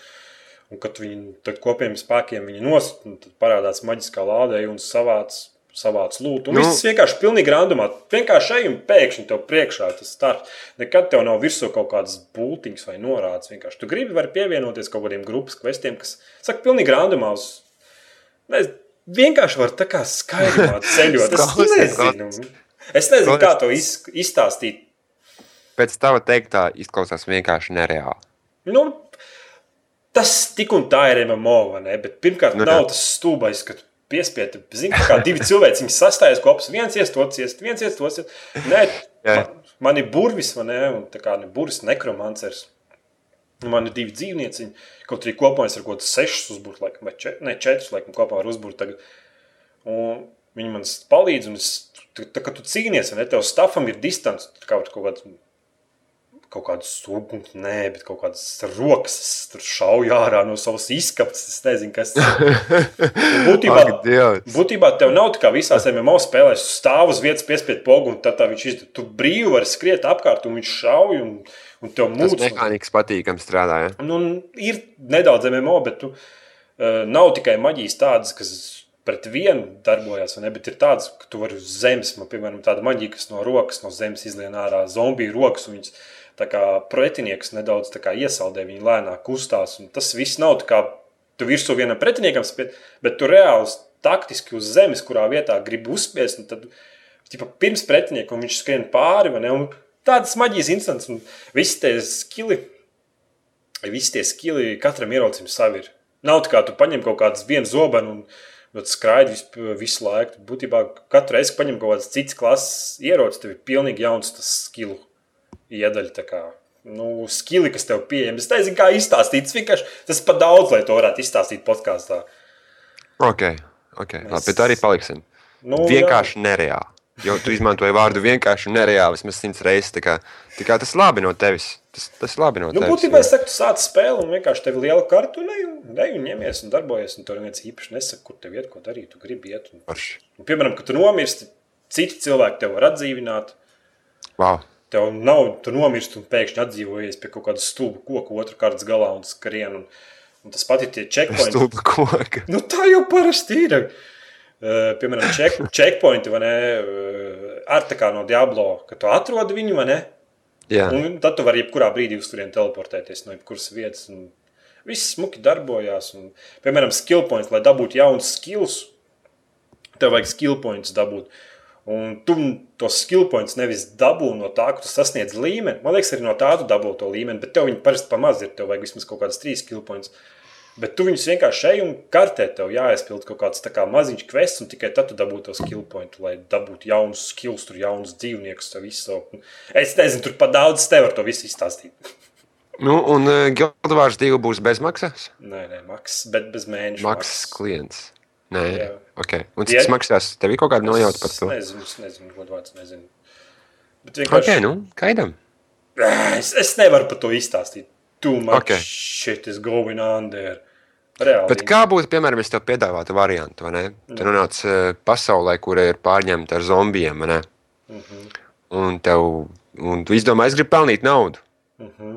un kad viņi kopiem spēkiem viņu nost, tad parādās maģiskā lādē un savāc, savāc lūtu. Un Nu. viss vienkārši pilnīgi randomā. Vienkārši ej un pēkšņi tev priekšā tas starts. Nekad tev nav virsū kaut kādas būtiņas vai norādes. Vienkārši tu gribi var pievienoties kaut kādiem grupas kvestiem, kas saka pilnīgi randomā. Uz, nezinu, vienkārši var tā kā skaidrā [LAUGHS] ceļot. Es nezinu. Es nezinu, kā to iz, izstāstīt. Pēc tava teiktā izklausās vienkārši nereāli. Nu, tas tik un tā ir MMO, vai ne? Bet pirmkārt, Nu, nav tas stūbais, ka tu piespiesti. Zini, kā divi cilvēki sastājas kopā. Viens ies, otrs ies, viens ies, otrs ies. Nē, man, man ir burvis, ne? Un tā kā ne burvis, nekromancers. Man ir divi dzīvnieci. Kaut arī kopā es ar kaut kādus sešus uzbūru, laikam, vai čet, ne, četrus, laikam, kopā ar. Un viņi man palīdz, un es, tā, tā, kad tu cīnies, ne, tev stafam ir distance, kaut kāds kaut kādu stūpumu, nē, bet kaut kādas rokas tur šauja ārā no savas izskapes. Es nezinu, kas tas ir. [LAUGHS] Būtībā, būtībā tev nav tā kā visās MMO spēlēs, stāv uz vietas, piespied pogu, un tad tā viņš izdara. Tu brīvi vari skriet apkārt, un viņš šauj, un, un tev Tas mūcis. mehānikas patīkami strādā. Ja? Nu, ir nedaudz MMO, bet tu, uh, nav tikai maģijas tādas, kas pret vienu darbojas, vai ne, bet ir tādas, ka tu vari uz zemes, man, piemēram, tāda maģija, kas no rokas, no zemes izlien ārā zombiju rokas, un viņas kā pretinieks nedaudz kā iesaldē, viņi lēnāk kustās, tas viss nav tā kā tu virsū vienam pretiniekam spied, bet tu reāli taktiski uz zemes, kurā vietā gribi uzspiest, tad, tipa, pirms pretinieka, viņš skrien pāri, ne, un tādas maģijas instants, un visi tie skili, visi tie skili katram ierocim savi ir. Nav tā kā tu paņem kaut kādas vienas zobenu un nu, skraidi visu, visu laiku. Būtībā katru reizi, kad paņem kaut kādas citas klases ierocis, tev ir pilnīgi jauns tas skilu iedaļa. tā kā, Nu, skili, kas tev pieejami. Es nezinu, kā izstāstīt. Tas vienkārši tas pat daudz, lai to varētu izstāstīt podkāstā. Ok, ok. Labi, pie tā arī paliksim. Nu, Vienkārši nereāli. Jo tu izmantoji vārdu vienkārši nereāli vismaz simts reizes. Tā kā, tā kā tas labi no tevis. Tas, tas labi no Nu, tevis. būtībā es saku, tu sāc spēli un vienkārši tev ir liela karta, un ej un, ņemies un darbojies. Un tur neviens īpaši nesaka, kur tev iet, ko darīt. Tu gribi iet. Un, un, piemēram, kad tu nomirsti, citi cilvēki tev var atdzīvināt. Wow. Tev nav, tu nomirsti un pēkšņi atdzīvojies pie kaut kāda stulba koka otrā kārtas galā un skrien. Un, un tas pat ir tie checkpointi. Stulba koka. Nu, tā jau parasti ir. Uh, piemēram, check, [LAUGHS] checkpointi vai ne? Uh, ar tā kā no Diablo, ka tu atrodi viņu, vai ne? Jā. Un tad tu vari jebkurā brīdī uz turieni teleportēties no jebkuras vietas. un Viss smuki darbojās. Un, piemēram, skill points, lai dabūtu jaunus skills, tev vajag skill points dabūt. Un tu tos skill points nevis dabū no tā, ka tu sasniedz līmeni. Man liekas, arī no tā tu dabū to līmeni, bet tev viņi parasti pamaz ir. Tev vajag vismaz kaut kādas trīs skill points. Bet tu viņus vienkārši ej un kartē, tev jāaizpild kaut kāds kā maziņš kvests, un tikai tad tu dabū to skill point, lai dabūtu jaunus skills, tur jaunus dzīvniekus, to visu. Es nezinu, tur pat daudz tev var to visu izstāstīt. [LAUGHS] Nu, un uh, Gildvārs 2 būs bezmaksas? Nē, nē, maksas, bet bez mēneša. Maksas klients. Nē, Jā. Ok. Un cik tas Ja- maksās? Tev ir kaut kāda nojauta par to? nezinu, es nezinu, godvārds nezinu. Bet Ok, vienkārši, nu, gaidām. es, es nevaru par to izstāstīt. Too much Ok. okay. shit is going on there. Reāli. Bet kā būtu, piemēram, es tev piedāvātu variantu, vai ne? Tu nonāc uh, pasaulē, kur ir pārņemta ar zombijiem, vai ne? Mhm. Un, tev, un tu izdomā, es gribu pelnīt naudu. Mhm.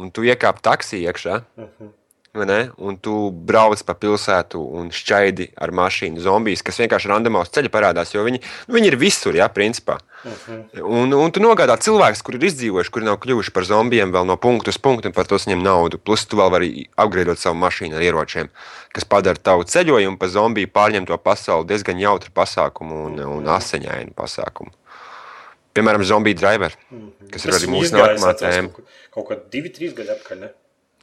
Un tu iekāp taksī iekšā, vai ne? Un tu brauc pa pilsētu un šķaidi ar mašīnu zombijas, kas vienkārši randomā uz ceļa parādās, jo viņi, nu, viņi ir visur, jā, principā. Mhm. Un, un tu nogādā cilvēkus, kuri ir izdzīvojuši, kuri nav kļuvuši par zombijiem, vēl no punkta uz punktu, un par to saņem naudu. Plus, tu vēl vari apgādāt savu mašīnu ar ieročiem, kas padara tavu ceļojumu pa zombiju pārņemto pasauli diezgan jautru pasākumu un, un asiņainu pasākumu. Piemēram, zombiju driver, kas ir arī mūsu nākamā tēma. Kaut, kaut kā divi, trīs gadi atpakaļ. Ne?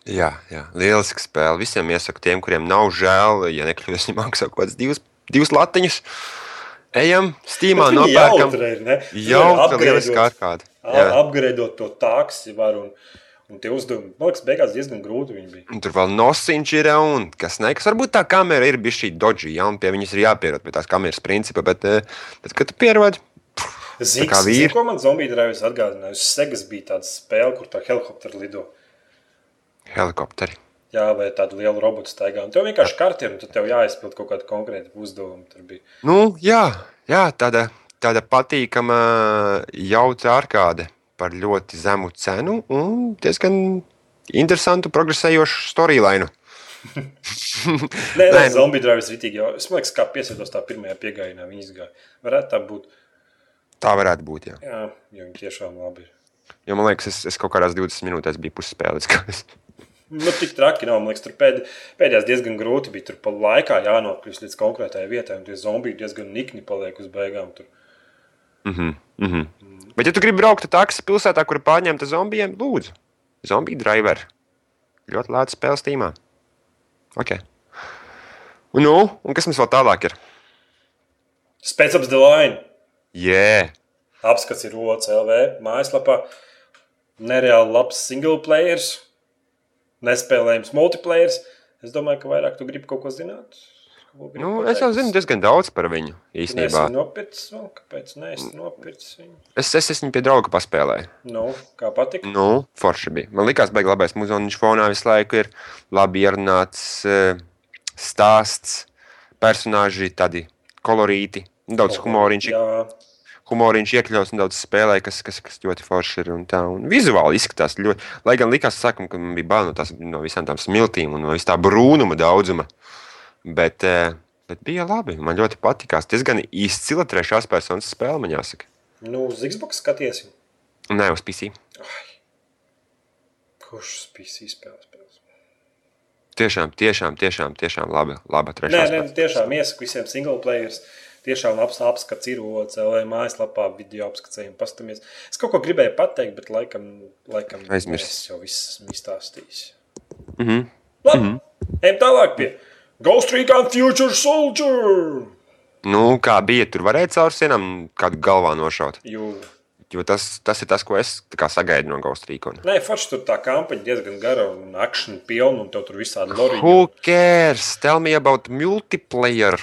Jā, jā, lieliska spēle. Visiem iesaku tiem, kuriem nav žēl, ja nekļūst, [LAUGHS] maksā kaut kādas divas, divas latiņas. Ejam, stīmā viņi nopērkam. Jau tā lieliska ārkārta. Jā. Apgradot to taksi var un, un tie uzdevumi, man liekas, beigās diezgan grūti viņi bija. Tur vēl nosiņš ir, un kas ne, kas varbūt tā kamera ir bijusi šī dodži, ja, un pie viņas ir jāpierod pie tās kameras principa, bet, eh, bet kad tu pierodi, Zīks, kā vīri. ko man zombiju drāvis atgādināja? Segas bija tāda spēle, kur tā helikoptera lido. Helikopteri. Jā, vai tādu lielu robotu staigā. Un tev vienkārši karti ir, un tev jāizpild kaut kāda konkrēta uzdevuma. Nu, jā, jā tāda, tāda patīkama jautra ārkārde par ļoti zemu cenu un diezgan interesantu, progresējošu storyline. Nē, nē, nu- zombiju drāvis ritīgi jau. Es domāju, kā piesietos tā pirmajā piegājienā, viņi izgāja. Varētu tā būt. Tā varētu būt. Jā. Jā, jo viņi tiešām labi ir. Jo man liekas, es, es kaut kādās 20 minūtēs biju pusspēlēts. [LAUGHS] Nu, tik traki nav. Man liekas, tur pēd, pēdējās diezgan grūti bija. Tur pa laikā jānokļūst līdz konkrētajai vietai, un tie zombiji diezgan nikni paliek uz beigām. Tur. Mm -hmm. Bet, ja tu gribi braukt ar taksi pilsētā, kur pārņemta zombijiem, lūdzu, zombiju driver. Ļoti lēta spēles tīmā. Okay. Un, nu, un kas mums vēl tālāk ir? Spēcams The Line. Jē, Apskats ir OCLV mājaslapā. Nereāli labs single players, nespēlējams multiplayer. Es domāju, ka vairāk tu gribi kaut ko zināt. Ko Nu, es jau pateikt? zinu diezgan daudz par viņu īstenībā. nopircis vēl, kāpēc neesi nopircis viņu? Es, es esmu pie drauga paspēlējis. Nu, kā patika? Nu, forši bija. Man liekas, beigas labais muzons. Viņš fonā visu laiku ir labi ierunāts eh, stāsts, personāži, tādi kolorīti, daudz humoriņš, Jā, humoriņš iekļauts un daudz spēlē, kas, kas, kas ļoti forši ir. Un tā, un vizuāli izskatās ļoti. Lai gan likās, sākam, ka man bija bail no, tās, no visām tām smiltīm un no vis tā brūnuma daudzuma. Bet, eh, bet bija labi. Man ļoti patīkās. Diezgan izcila trešās personas spēle, man jāsaka. nu, uz Xbox skaties. Nē, uz PC. Kurš spīs spēlēt? spēles? Tiešām, tiešām, tiešām, tiešām laba, laba Nē, trešā nē, tiešām iesaku visiem single players. Tiešām labs apskats ir OCLV mājaslapā, video apskatījumi, pastamies. Es kaut ko gribēju pateikt, bet laikam, laikam Aizmirsis. es jau viss izstāstījis. Mm -hmm. Labi, mm -hmm. ejam tālāk pie Ghost Recon Future Soldier. Nu, kā bija, tur varēja caur sienām kādu galvā nošaut. Jū. Jo tas, tas ir tas, ko es sagaidu no Ghost Recon. Nē, forši tur tā kampaņa diezgan gara un akciju pilna, un tev tur visādi loriņi. Who cares? Tell me about multiplayer.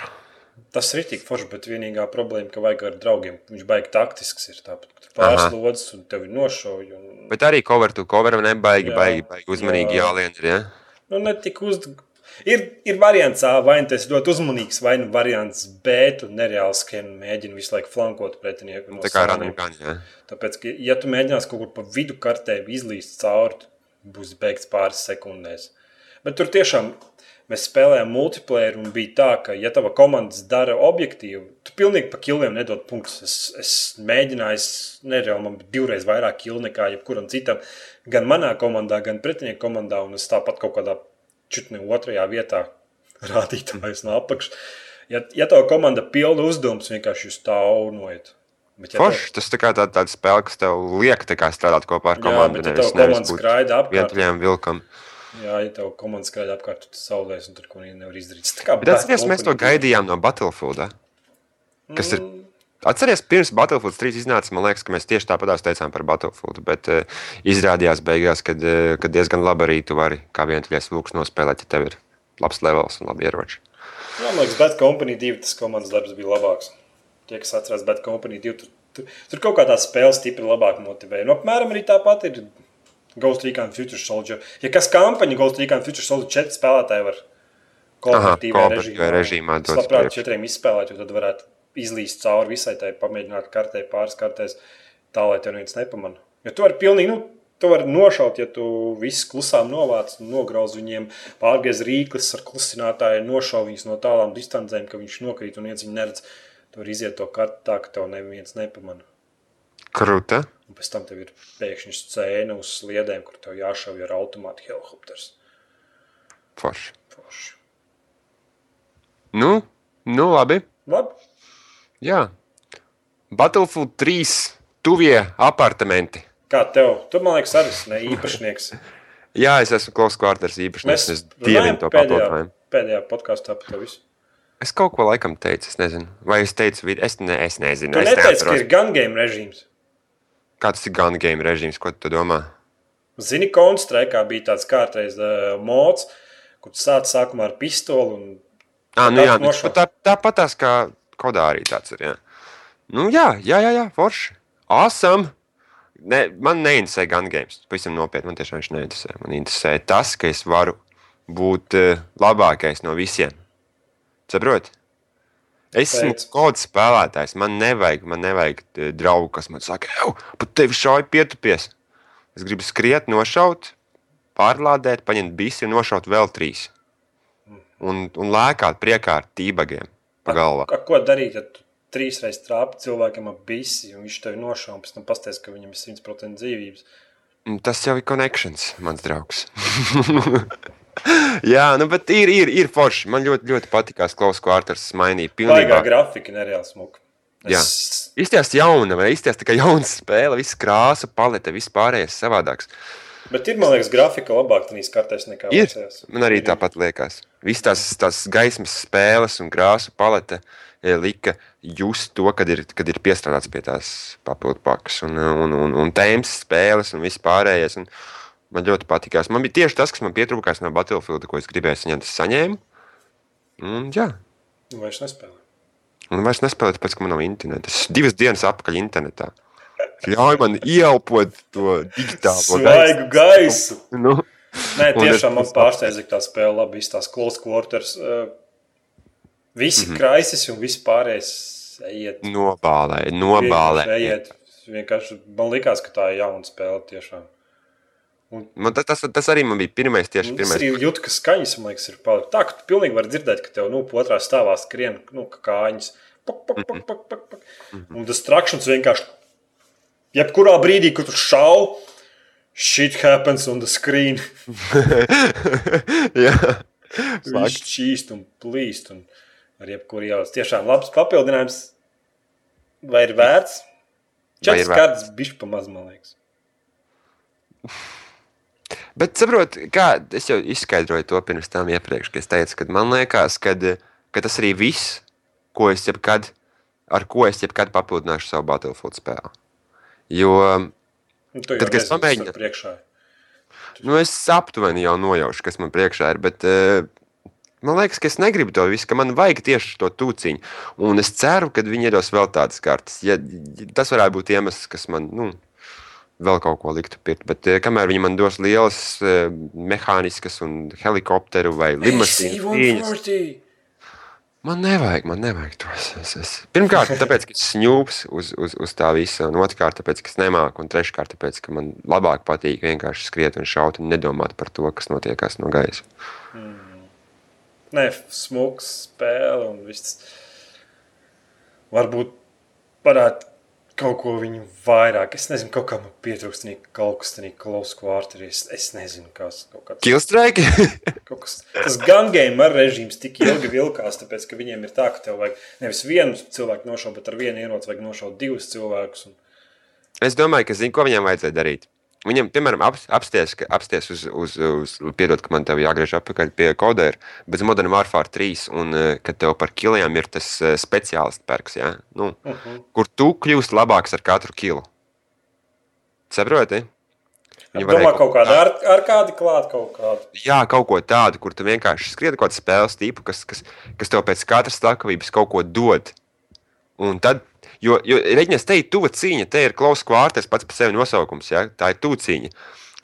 Tas ir tik forši, bet vienīgā problēma, ka vajag ar draugiem. Viņš baigi taktisks ir tāpat. Tur lodes un tev ir nošauja. Un... Bet arī cover to cover nebaigi, Jā. baigi, baigi uzmanīgi Jā. jālien. ir, Ja? Nu, ne tik uz... Ir, ir variants A, vai nu tas ir ļoti uzmanīgs, vai nu variants B, tu nereāli skrieni mēģini visu laiku flankot pretinieku. No Tā kā random gan. Ja? Tāpēc, ka, ja tu mēģināsi kaut kur pa vidu kartē izlīst cauri, būs beigts pāris sekundēs. Bet tur tiešām mēs spēlējām multiplayer, un bija tā, ka, ja tava komandas dara objektīvu, tu pilnīgi pa kiliem nedod punktus. Es, es mēģināju, es nereāli man bija divreiz vairāk kilu nekā jebkuram citam, gan manā komandā, gan pretinieku komandā, un es tāpat kaut kādā čutni otrajā vietā [LAUGHS] rādītājs no apakšas. Ja, ja tava komanda pilda uzdevums, vienkārši jūs tā aunojiet. Bet, ja tev- Forši, tas tā kā tā, tāda spēle, kas tev liek strādāt kopā ar Jā, komandu. bet ja tev komanda nevis būt skraida apkārt, Vientuļiem vilkam. Jā, ja tev komanda skraida apkārt, tad saulēs un tur ko nevar izdarīt. Bet atceries, mēs to gaidījām no Battlefield. Ja? Kas ir? Mm. Atceries, pirms Battlefield 3 iznāca, man liekas, ka mēs tieši tāpat teicām par Battlefield. Bet uh, izrādījās beigās, kad, uh, diezgan labi arī tu vari kā vientuļais vilks nospēlēt, ja tev ir labs levels un labi ieroči. Jā, man liekas, Bad Company 2 tas komandas darbs bija labāks. Tie, kas atcerās Bad Company 2, tur, tur, tur kaut kā tā spēle stipri labāk motivēja. Nu, apmēram arī tāpat ir Ghost Recon Future Soldier. Ja kas kampaņa Ghost Recon Future Soldier 4 spēlētāji var kooperatīvā kooperatīvā režīmā Es labprāt priekš. četriem izspēlēt, jo tad varētu izlīst cauri visai tai, pamēģināt kartē, pāris kartēs, tā lai tev neviens nepamana. Jo tu vari pilnīgi, nu, tu vari nošaut, ja tu visus klusām novāc nograuz viņiem, pārgriez rīklis ar klusinātāju, nošauj viņus no tālām distancēm, ka viņš nokrīt un viens viņu neredz. Tu vari iziet to kartu tā, ka tev neviens nepamana. Krūta. Un pēc tam tev ir pēkšņi scēna uz sliedēm, kur tev jāšauj ar automātu helikopters. Forši. Forši. Nu, nu, labi. Labi. Jā. Battlefield 3 tuvie apartamenti. Kā tev? Tu man liekas, arī esi ne īpašnieks. [LAUGHS] Jā, es esmu Klaus Kārters īpašnieks. Mēs Es dievinu to papildinājumu. pēdējā podkāstā par to visu. Es kaut ko laikam teicu, es nezinu. Vai es teicu, es, ne, es nezinu. Tu es neteici, ka ir gun game režīms. Kāds ir gun game režīms, ko tu domā? Zini, Counter-Strike bija tāds kārtējs uh, mods, kur tu sāc sākumā ar pistoli. Un... Ah, nu, jā, nu, nošauts? tā, tāpat tās kā kodā arī tāds ir. Jā, nu, jā, jā, jā, jā forši. Awesome. Ne, man neinteresē gun games. Pavisam nopietni, man tiešām viņš neinteresē. Man interesē tas, ka es varu būt uh, labākais no visiem. Saproti? Es esmu kāds spēlētājs. Man nevajag, man nevajag eh, draugu, kas man saka, ej, pat tevi šauj pietupies. Es gribu skriet, nošaut, pārlādēt, paņemt bisi un nošaut vēl trīs. Un, un lēkāt priekā ar tībagiem pa galvu. Ar ko darīt, ja tu trīs reizes trāpi cilvēkam ap bisi, un viņš tevi nošauj, un pēc tam pasties, ka viņam ir 100% dzīvības. Un Tas jau ir connections, mans draugs. [LAUGHS] [LAUGHS] Jā, nu, bet ir, ir, ir forši. Man ļoti, ļoti patīkās Klaus Kārters mainīja Baigā pilnībā. grafika nereāli smuka. Jā. Izties jauna, vai izties tikai jauna spēle, viss krāsa, palete, viss pārējais savādāks. Bet ir, man liekas, grafika labāk tenīs kartēs nekā Ir. vecajās. Man arī tāpat liekas. Visas tās, tās gaismas spēles un krāsu palete eh, lika just to, kad ir, kad ir piestrādāts pie tās papildu pakas un, un, un, un tēmas spēles un viss pārējais. Un man ļoti patīkās. Man bija tieši tas, kas man pietrūkās no Battlefield, ko es gribēju saņemt. Es saņēmu. Un, jā, Nu, Vairs nespēlē. Un vairs nespēlēt, tāpēc, ka man nav interneta. Es divas dienas atpakaļ internetā. Ļauj man ieelpot to digitālo Svaigu gaisu. Nu, Nē, Un tiešām man pārsteidza, ka tā spēle labi izstāsta close quarters. Uh, visi mm. -hmm. kraisis un visi pārējais ejiet. nobālē, nobālē. Ejiet. Vienkārši man likās, ka tā ir jauna spēle tiešām. Man, tas, tas, arī man bija pirmais, tieši Es pirmais. arī jūtu, ka skaņas, man liekas, ir palikušas. Tā, ka tu pilnīgi vari dzirdēt, ka tev, nu, otrā stāvā skrien, nu, kā kājas. Pak. Un tas trakšņs vienkārši, jebkurā brīdī, kad tu šauj, shit happens on the screen. [LAUGHS] Jā, Viņš čīst un plīst. Un ar jebkuru jau tiešām labs papildinājums. Vai ir vērts? Četras kārtas bišķi pamaz, man liekas. Bet saprot, kā es jau izskaidroju to pirms tam iepriekš, kad es teicu, ka man liekas, ka, ka tas arī viss, ko es jebkad, ar ko es jebkad papildināšu savu Battlefield spēli. Jo Nu, Tad, kad es pamēģinu- priekšā. nu, es aptuveni jau nojaušu, kas man priekšā ir. Bet, eh, Man liekas, ka es negribu to visu, ka man vajag tieši to tūciņu. Un es ceru, ka viņi iedos vēl tādas kartes. Ja, ja tas varētu būt iemesls, kas man nu, vēl kaut ko liktu pirkt. Bet eh, kamēr viņi man dos lielas eh, mehāniskas un helikopteru vai AC-140! man nevajag, man nevajag to. Es, es. Pirmkārt, [LAUGHS] tāpēc, ka es sņūps uz, uz, uz tā visa, un otrkārt, tāpēc, ka es nemāku, un treškārt, tāpēc, ka man labāk patīk vienkārši skriet un šaut un nedomāt par to, kas notiekās no gaisa. Nē, smūgs spēle un viss. Varbūt varētu kaut ko viņu vairāk. Es nezinu, kaut kā man pietrūkst kaut kas tāds, close quarter. Es, es nezinu, kas kaut kāds. Killstrike? [LAUGHS] Kaut kas, tas gun game ar režīms tik ilgi vilkās, tāpēc, ka viņiem ir tā, ka tev vajag nevis vienu cilvēku nošaut, bet ar vienu ieroci vajag nošaut divus cilvēkus. Un... es domāju, ka zinu, ko viņam vajadzēja darīt. Viņam, piemēram, ap, apsties, ka- apsties uz, uz, uz piedod, ka man te jāgriež atpakaļ pie kodēra, bet uz Modern Warfare 3, un eh, kad tev par kiliem ir tas eh, speciālists perks, ja? nu, uh Mhm. -huh. kur tu kļūsi labāks ar katru kilu. Saproti? Viņi Domā, varēja kaut kāda ar, ar kādu klāt, kaut kādu. Jā, kaut ko tādu, kur tu vienkārši skrieni kaut kādu spēles tipu, kas, kas, kas tev pēc katras stāvības kaut ko dod. Un tad, jo, jo reģions te ir tuva cīņa, te ir klausa kvārtais pats par sevi nosaukums, ja? tā ir tuva cīņa.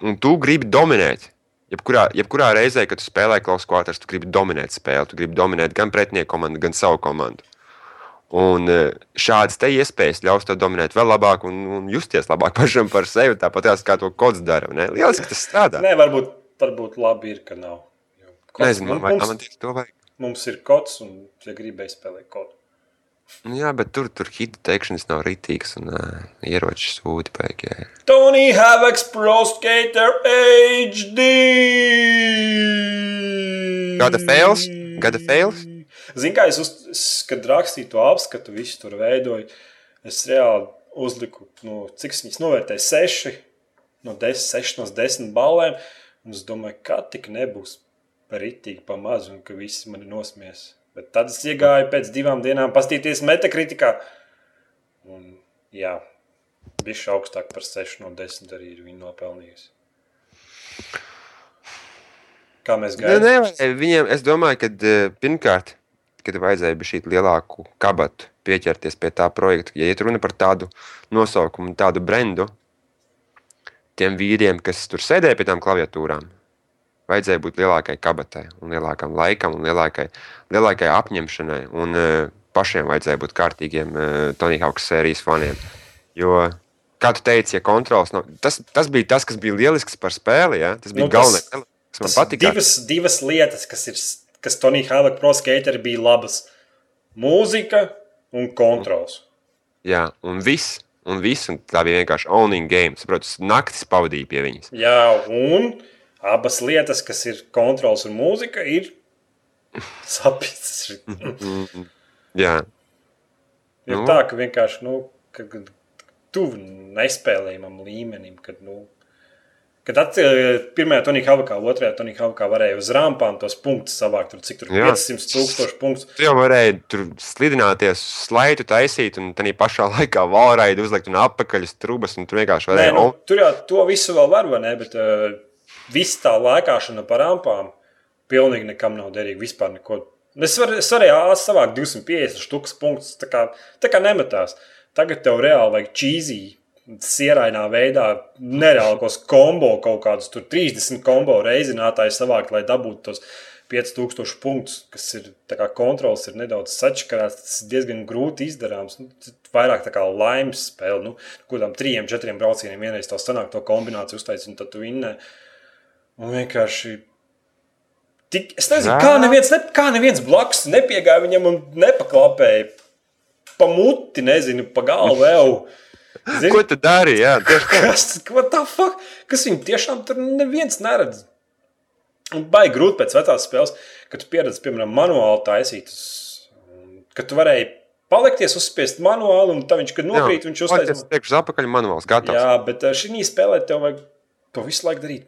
Un tu gribi dominēt. Jebkurā, jebkurā reizē, kad tu spēlē klausa kvārtais, tu gribi dominēt spēli. Tu gribi dominēt gan pretinieku komandu, gan savu komandu. Un eh, šādas te iespējas ļaus tev dominēt vēl labāk un, un justies labāk [LAUGHS] pašam par sevi. Tāpat tās, kā to kods dara. Ne? Lieliski tas strādā. Nē, varbūt, varbūt labi ir, ka nav. Kods- Nezinu, man, mums, man tieši to vajag. mums ir kods, un ja gribēji spēlēt kodu. Nu Jā, bet tur, tur hita teikšanas nav rītīgas un uh, ieroči sūdi pēkšņi. Tony Havaks Pro Skater HD! Gada fails? Gada fails? Zini, kā es, uz, es kad rakstīju to apskatu, visu tur veidoju, es reāli uzliku, nu, cik es viņas novērtēju, 6 no 10, 6 no 10 balēm. Un es domāju, ka tik nebūs ritīgi pa mazu, un ka visi mani nosmies. Bet tad es iegāju pēc divām dienām, paskatīties metakritikā. Un, jā, bija augstāk par 6 no 10 arī ir viņa nopelnījusi. Kā mēs Nē, gaidām? nevarēja. Viņiem, es domāju, ka uh, pirmkārt, kad vajadzēja šī lielāku kabatu pieķerties pie tā projekta, ja iet runa par tādu nosaukumu, tādu brendu, tiem vīriem, kas tur sēdēja pie tām klaviatūrām, vajadzēja būt lielākai kabatai, un lielākam laikam, un lielākai, lielākai apņemšanai. Un uh, pašiem vajadzēja būt kārtīgiem uh, Tony Hawks sērijas faniem. Jo, kā tu teici, ja kontrols nav. Tas, tas bija tas, kas bija lielisks par spēli. Ja? Tas bija Nu, galvenais, kas man patika. divas, divas lietas, kas ir, kas Tonija Havaka Pro Skater bija labas. Mūzika un kontrols. Jā, un viss. Un viss, un tā bija vienkārši owning game. Saprotu, naktis pavadīja pie viņas. Jā, un abas lietas, kas ir kontrols un mūzika, ir [LAUGHS] sapnis. Jā, Ir Nu. tā, ka vienkārši nu, ka, ka tuvu nespēlējamam līmenim. Kad, nu, Kad atcīmēja pirmajā Tonija Havakā, otrajā Tonija Havakā varēja uz rampām tos punktus savākt, tur cik tur Jā. 500 tūkstoši punktus. tu jau varēji tur slidināties, slaidu taisīt, un tā pašā laikā valraidi uzlikt un apakaļ uz trūkumas, un tur vienkārši Nē, varēja. nu, o, tur jau to visu vēl var, vai ne? Bet uh, viss tā lēkāšana pa rampām pilnīgi nekam nav derīga. Vispār neko Es, var, es varēju savākt 250 štukas punktus. Tā kā, tā kā nemetās. Tagad tev reāli vajag čīzī, sierainā veidā, nereālākos kombo kaut kādus tur 30 kombo reizinātājus savākt, lai dabūtu tos 5000 punktus, kas ir kā, kontrols, ir nedaudz sačakarāts. Tas ir diezgan grūti izdarāms. Nu, vairāk tā kā laimes spēle, nu, kādām trijiem, četriem braucieniem vienreiz tā sanāk, to kombināciju uztaisīt, un tad tu vinnē. Un vienkārši. Tik, es nezinu, kā neviens, ne, kā neviens blakus nepiegāja viņam un nepaklapēja pa muti, nezinu, pa galvu vēl. Zini, ko tu dari? Jā, kas, kas viņam tiešām tur neviens neredz? Un baigi grūti pēc vecās spēles, kad tu pieredzi, piemēram, manuāli taisīt, kad tu varēji palikties, uzspiest manuāli, un tā viņš, kad nokrīt, Jā, viņš uztaisīs. Tas priekš apakaļ manuāls, gatavs. Jā, bet šī spēlē tev vajag to visu laiku darīt.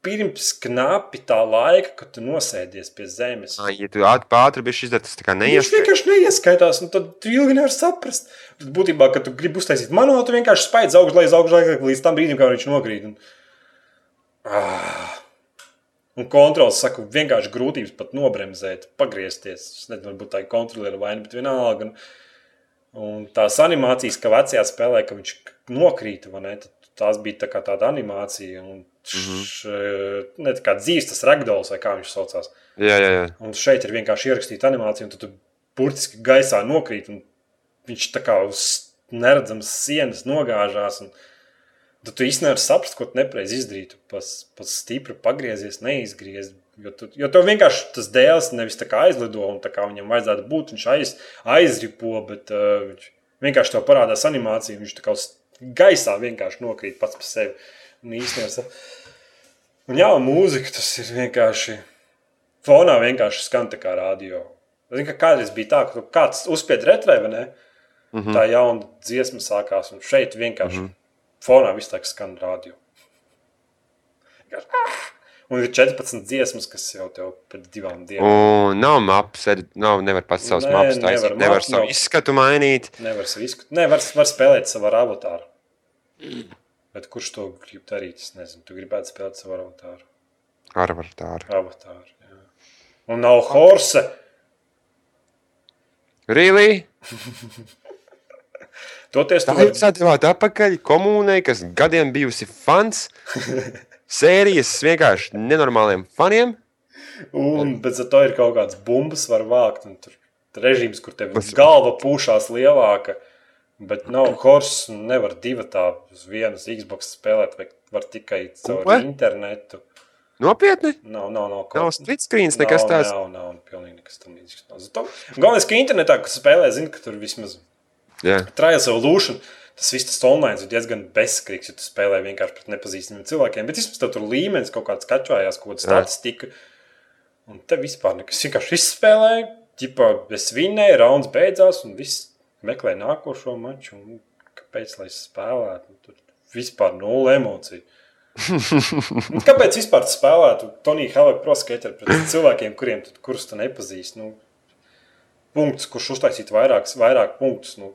Pirms knapi tā laika, kad tu nosēdies pie zemes. Ā, Ja tu ātri biji izdarījis, tas tā kā Viņš neieskatās. vienkārši neieskaitās, un tad tu ilgi nevari saprast. Bet būtībā, kad tu gribi uztaisīt manuāli, tu vienkārši spaidz augstu, lai līdz tam brīdim, kad viņš nokrīt. Un... Ah. Un kontrols saka, vienkārši grūtības pat nobremzēt, pagriezties. Es nezinu, varbūt tā ir kontroliera vaina, bet vienalga. Un, un tās animācijas, ka vecajā spēlē, ka viņš nokrīt, vai ne? tad Tās bija tā tāda animācija, un š, ne tā kā dzīves tas ragdols, vai kā viņš saucās. Jā, jā, jā. Un šeit ir vienkārši ierakstīta animācija, un tu, tu burtiski gaisā nokrīt, un viņš tā kā uz neredzamas sienas nogāžās. Un, tad tu īstenībā nevari saprast, ko tu nepareizi izdarīji. Tu pas, pas stipri pagriezies, neizgriezies. Jo, tu, jo tev vienkārši tas dēls nevis tā kā aizlido, un tā kā viņam vajadzētu būt, viņš aiz, aizripo, bet uh, viņš vienkārši tev parādās animācija, viņš tā kā gaisā vienkārši nokrīt pats par sevi. Un īstenībā, un jā, mūzika tas ir vienkārši fonā vienkārši skan tā kā radio. Zini, ka kādreiz bija tā, ka kāds uzspied retrē, vai ne? Mm -hmm. Tā jauna dziesma sākās, un šeit vienkārši mm -hmm. fonā viss tā skan radio. Un ir 14 dziesmas, kas jau tev pēc divām dienām. Un nav maps, arī nav, nevar pats savus Nē, maps nevar. taisīt, nevar Maps savu nav. izskatu mainīt. Nevar visu, nevar, var spēlēt savu avatāru. Bet kurš to grib darīt? Es nezinu, tu gribētu spēlēt savu avatāru. Ar var tā ar. avatāru jā. Un nav horse. Really? [LAUGHS] Toties Tā jūs atdevāt atpakaļ komunai, kas gadiem bijusi fans. [LAUGHS] Sērijas vienkārši nenormāliem faniem. Un pēc tam ir kaut kādas bumbas, var vākt. Un tur režīms, kur tev galva pūšās lielāka. Bet nav horse, un nevar divu tā uz vienas Xbox spēlēt, vai var tikai caur Ko? internetu. Nopietni? Nav, nav, nav. Nav split screens, nekas nav, tāds. Nav, nav, pilnīgi nekas tam līdzīgs. nav. Zato- Galvenais, ka internetā, kas spēlē, zina, ka tur vismaz Jā. Trials Evolution. Tas viss tas online ir diezgan bezskrīgs, ja tu spēlē vienkārši pret nepazīstamiem cilvēkiem. Bet vismaz tev tur līmenis kaut kāds kačājās, kaut kāda Jā. statistika. Un te vispār nekas vienkārši izspēlēja. Ķipā, es vinnēju, rauns beidzās, un viss meklē nākošo maču. Un kāpēc lai spēlētu? Tur vispār nulle emociju. [LAUGHS] Nu, Kāpēc vispār tu spēlētu Toniju Helēnu proskateru pret cilvēkiem, kuriem tu, kurus tu nepazīsti? Nu, punkts, kurš uztaisītu vairākus, vairāk punktus. Nu,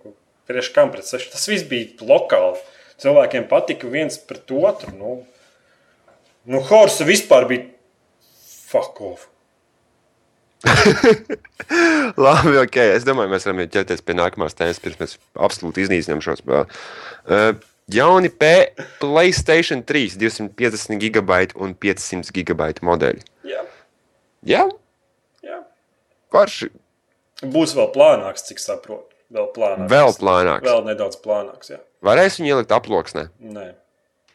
priekš kam pret sešu? Tas viss bija lokāli. Cilvēkiem patika viens pret otru. Nu, nu Horsa vispār bija fuck off. [LAUGHS] Labi, ok. Es domāju, mēs varam ķerties pie nākamās tēmas, pirms mēs absolūti iznīcinām šo spēli. Uh, jauni P Playstation 3, 250 gigabaita un 500 gigabaita modeļi. Jā, Jā, jā. parši. Būs vēl plānāks, cik saprotu. Vēl plānāks. Vēl plānāks. Vēl nedaudz plānāks. Jā. Varēs viņu ielikt aploksnē. Nē.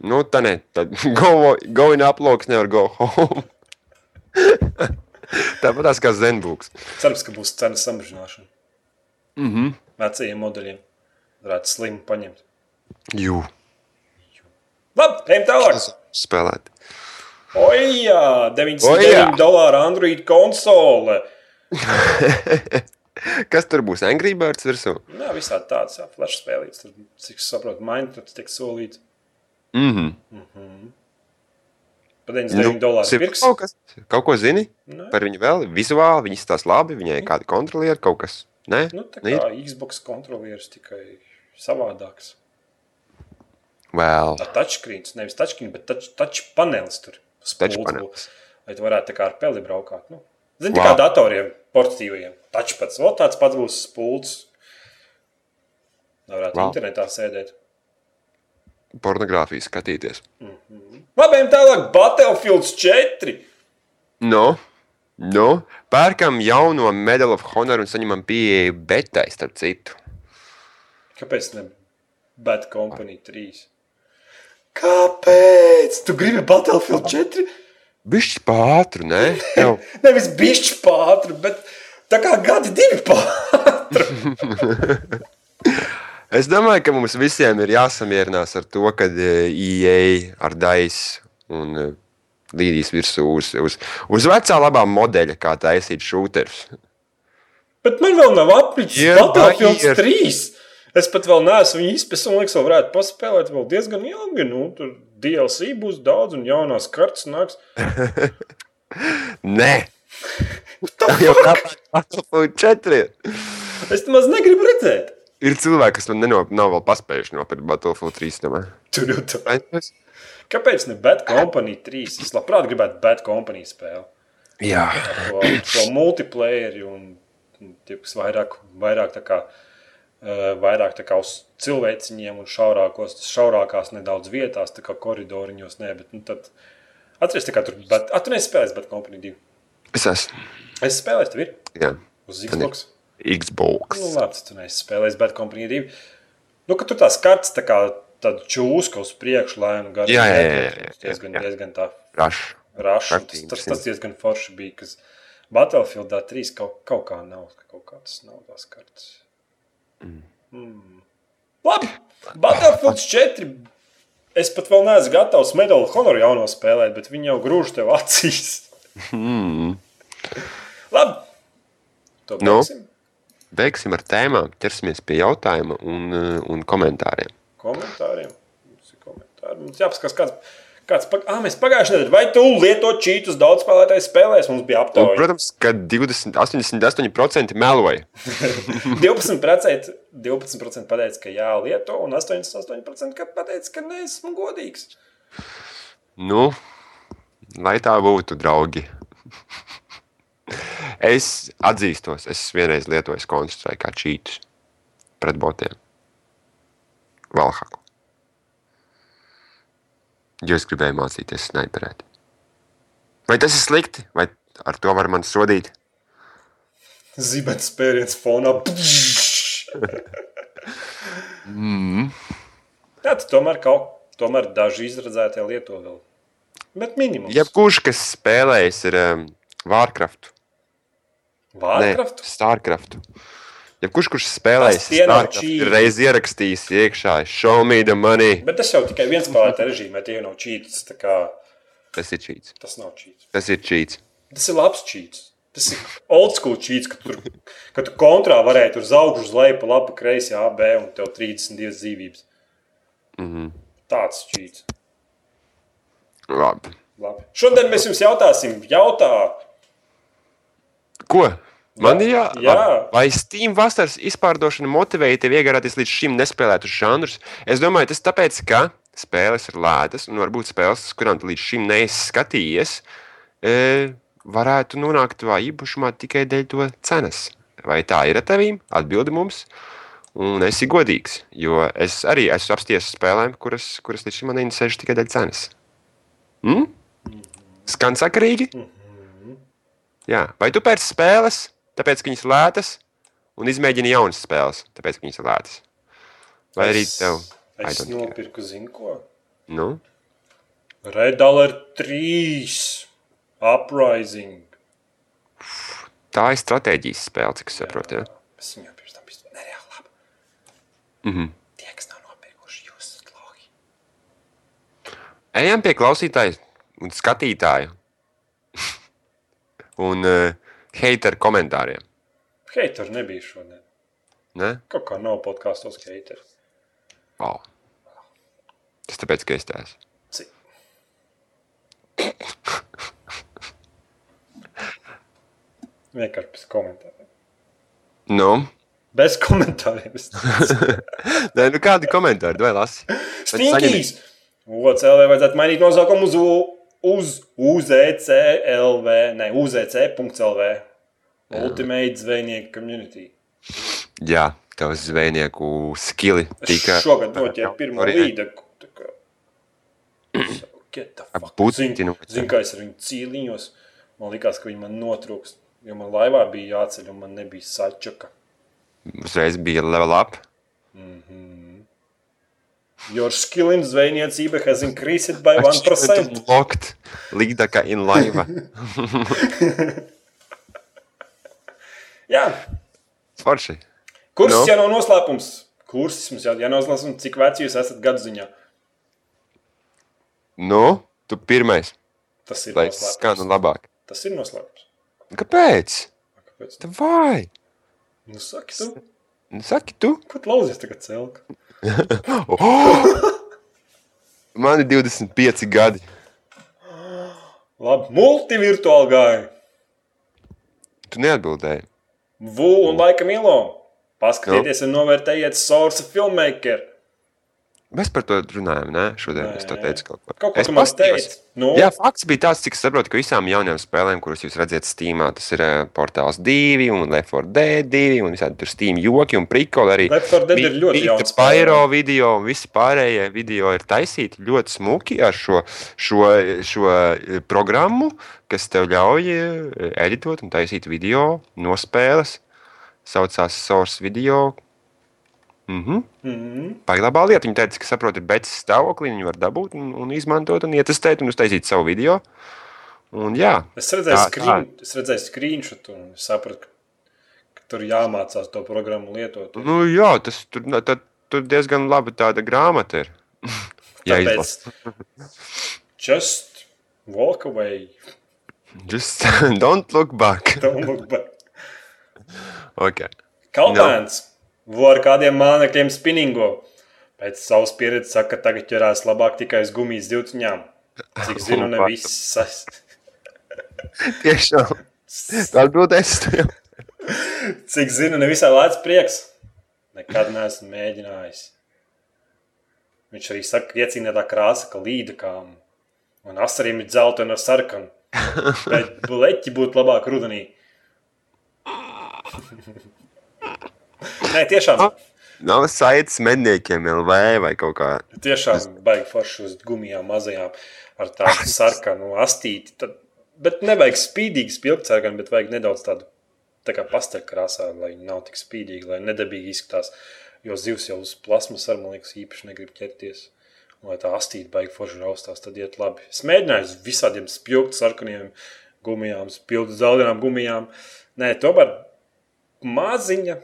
Nu, tā ne. Tad [LAUGHS] go, go in aploksnē ar go home. [LAUGHS] Tāpat kā Zenbūks. Cerams, ka būs cenas samazināšana. Mm -hmm. Vecajiem modeļiem varētu slimu paņemt. Jū. Labi, ejam tālāk. Spēlēt. Oi, jā, 99 Ojā! dolāru Android konsole. [LAUGHS] Kas tur būs? Angry Birds virsū? Jā, visādi tādas flash spēlītas. Cik es saprotu, Minecraft tiek solīts. Mhm. Mm Par 99 nu, dolāru pirks. kaut, kas, kaut ko zini Nē. par viņu vēl? Vizuāli viņi izstāsta labi, viņai ir kādi kontrolieri, kaut kas. Nē, Nu, tā kā Xbox kontrolieris tikai savādāks. Vēl. Tā touchscreens, nevis touchscreen, bet touch, touch panelis tur. Touch panelis. Lai tu varētu tā kā ar peli braukāt. Nu, Zini, tā kā datoriem, portatīviem. Tačpats, vēl tāds pats būs spults. Varētu Wow. internetā sēdēt. Pornogrāfiju skatīties. Labi, ejam tālāk. Battlefield 4. Nu, nu, pērkam jauno Medal of Honor un saņemam pieeju betai, starp citu. Kāpēc ne Bad Company 3? Kāpēc? Tu gribi Battlefield 4? Bišķi pātru, ne? [LAUGHS] Nevis bišķi pātri, bet tā kā gadi divi pātri. [LAUGHS] es domāju, ka mums visiem ir jāsamierinās ar to, ka IEA ar DAIS un eh, līdīs virsū uz, uz, uz vecā labā modeļa, kā taisīt šūterus. Bet man vēl nav aplicis Ir, Battlefield ir. 3. Es pat vēl neesmu izpētījis, un liekas, vēl varētu paspēlēt vēl diezgan ilgi. Nu, tur DLC būs daudz, un jaunās kartes nāks. [LAUGHS] Nē, [LAUGHS] tā jau ir 4. Es tam maz negribu redzēt. Ir cilvēki, kas man neno, nav vēl paspējuši nopirkt Battlefield 3. domāju. Tur jau tā. Kāpēc ne Bad Company 3? Es labprāt gribētu Bad Company spēli. Jā, To, to multiplayer un un tie, kas vairāk, vairāk tā kā. eh, Vairāk tā kā uz cilvēciņiem un šaurākos, šaurākās nedaudz vietās, tā kā koridoriņos. Nē, bet nu, tad atceries, tā kā tur bija. Atcerieties, spēlēs Bad Company 2. es esmu. Es spēlēju, tev ir Jā. uz Xbox. Xbox. Nu, labi, tu neesi spēlējis Bad Company 2. Nu, ka tur tās kartes tā kā tāda čūska uz priekšu, lai nu garīgi. Jā, jā, jā, jā, jā, Diezgan, jā. diezgan tā Rašs. raša. Tas, tas, tas diezgan forši bija, kas Battlefieldā 3 kaut, kaut kā nav. Kaut kā tas nav tās kartes. Mm. Labi, Battlefield 4. Es pat vēl neesmu gatavs Medal of Honor jauno spēlēt, bet viņi jau grūž tev acīs. [LAUGHS] Mm. Labi, to Nu? Beigsim. Ar tēmām, ķersimies pie jautājuma un, eh, un komentāriem. komentāriem. Mums ir komentāri. Mums jāpaskatās, kāds, kāds pag... ah, mēs pagājušajā nedēļā, vai tu lieto čītus daudz spēlētāju spēlēs? Mums bija Un, aptauja. protams, ka 20, 88% meloja. [LAUGHS] 12%, 12 pateica, ka jā, lieto, un 88% ka pateica, ka neesmu godīgs. Nu, lai tā būtu, draugi. Es atzīstos, es vienreiz lietoju konstrukciju kā čītus pret botiem. Valhaku. Jo es gribēju mācīties sniperēt. Vai tas ir slikti, vai ar to var man sodīt? Zibens spēriens fonā. Mm. Jā, tomēr kaut tomēr daži izredzētie lieto vēl. Bet minimums. Jebkurš, kas spēlējis ar um, Warcraft, Vārkraft. Starcraft. Jebkurš, kurš spēlējis Tas tie nav Starcraft, ir reiz ierakstījis iekšā, show me the money. Bet tas jau tikai viens spēlētāja režīmē, tie jau nav čītas. tā kā Tas ir cheats. Tas nav čīts. Tas ir cheats. Tas ir labs čīts. Tas ir old school čīts, ka tur, ka tu kontrā varēji tur uz augšu, uz leju, pa labi, kreisi, A, B un tev 32 dzīvības. Mm -hmm. Tāds čīts. Labi. Labi. Šodien mēs jums jautāsim, jautā, Ko? Man jā, Jā. Vai Steam vasaras izpārdošana motivēja tevi iegādāties līdz šim nespēlētus žanrus? Es domāju, tas tāpēc, ka spēles ir lētas un varbūt spēles, kurām tu līdz šim neesi skatījies, e, varētu nonākt tavā īpašumā tikai dēļ to cenas. Vai tā ir ar tevīm? Atbildi mums. Un es esmu godīgs, jo es arī esmu apsties spēlēm, kuras, kuras līdz šim man neinteresējuši tikai dēļ cenas. Mm? Skan sakarīgi? Jā. Vai tu pērci spēles, tāpēc, ka viņas ir lētas, un izmēģini jaunas spēles, tāpēc, ka viņas ir lētas? Vai arī es, tev? I es nopirku, zinu ko? Nu? Red Alert 3 Uprising. Tā ir stratēģijas spēle, cik es saprotu. Ja? Es viņu pirms tam biju nereāli labi. Mm -hmm. Tie, kas nav nopirkuši, jūs esat logi. Ejam pie klausītāja un skatītāja un uh, hateru komentāriem. Heiteri nebija šodien. Ne? Kaut kā nav podkāstos heiteri. Wow. Tas tāpēc, ka es tā esmu. Cik? Vienkārši bez komentāriem. Nu? Bez komentāriem. [LAUGHS] Nē, nu kādi komentāri? Vai lasi? Stinkīs! OCLV vajadzētu mainīt nosaukumu uz U- uz UZCLV, ne UZC.LV. Ultimate zvejnieku community. Jā, tev zvejnieku skili tika šogad noķēru pirmo puķi Zinu, zinu, kā es ar viņu cīliņos. Man likās, ka viņi man notrūks. Jo man laivā bija jāceļ, un man nebija sačaka. uzreiz bija level up. Your skill in zvejniecība has increased by 1%. Locked. Līdaka in laiva. [LAUGHS] Jā, Forši. kurs Nu? jau nav noslēpums. Kursis mums jau ir noslēpums, cik veci jūs esat gadu ziņā. Nu, tu pirmais, Tas ir lai noslēpums. labāk. Tas ir noslēpums. Kāpēc? Kāpēc? Vai? Nu, saki, tu, Nu, Saki tu. ko tu lauzies tagad celk? Man ir 25 gadi. Labi, multivirtuāli gāja. Tu neatbildēji. Vu un laikam ilo. Paskatieties un novērtējiet Source filmmaker. Mēs par to runājam, ne? Šodien es to teicu kaut ko. Kaut ko Es paskatījos. Nu, Jā, fakts bija tāds, cik es saprotu, ka visām jaunajām spēlēm, kuras jūs redzat Steamā, tas ir uh, portāls 2 un Left 4 Dead 2 un visādi tur Steam joki un prikoli arī. Left 4 Dead ir ļoti jauns. Pyro video un visi pārējie video ir taisīti ļoti smuki ar šo, šo, šo eh, programmu, kas tev ļauj eh, editot un taisīt video no spēles. Saucās Source video. Mhm. mm, Paglabā lieta. Viņa teica, ka saprot, ir beigts stāvoklī, viņi var dabūt un, un izmantot un ietestēt un uztaisīt savu video. Un, jā, es redzēju, Tā, screen, es redzēju screenshot un sapratu, ka, tur jāmācās to programmu lietot. nu, jā tas tur, nu, tad, tur diezgan laba tāda grāmata ir. [LAUGHS] Jā, izlasa. [LAUGHS] Just walk away. Just [LAUGHS] don't look back. Don't look back. Okay. Kalpēns. No. Ar kādiem mānekļiem spinningo. Pēc savas pieredzes saka, ka tagad ķerās labāk tikai uz gumijas divciņām. Cik [LAUGHS] zinu, ne visas. Tiešām. Atbildēs. Cik zinu, ne visai lēts prieks. Nekad neesmu mēģinājis. Viņš arī saka, ka iecīnītā krāsa, ka līdakām un asariem ir dzeltena ar sarkanu. [LAUGHS] Bet buleķi būtu labāk rudenī. [LAUGHS] Nē, tiešām, Nav saites medniekiem LV vai kaut kā. tiešām baigi forši uz gumijām mazajām ar tādu sarkanu astīti. Tad, bet nevajag spīdīgi spilgt sarkanu, bet vajag nedaudz tādu tā kā pasteļkrāsā, lai nav tik spīdīgi, lai nedabīgi izskatās. Jo zivs jau uz plasmas ar, man liekas, īpaši negrib ķerties. Un, lai tā astīte baigi forši raustās, tad iet labi. Es mēģināju uz visādiem spilgt sarkaniem gumijām, spilgt zeltainām gumijām. Nē, tomēr maziņa,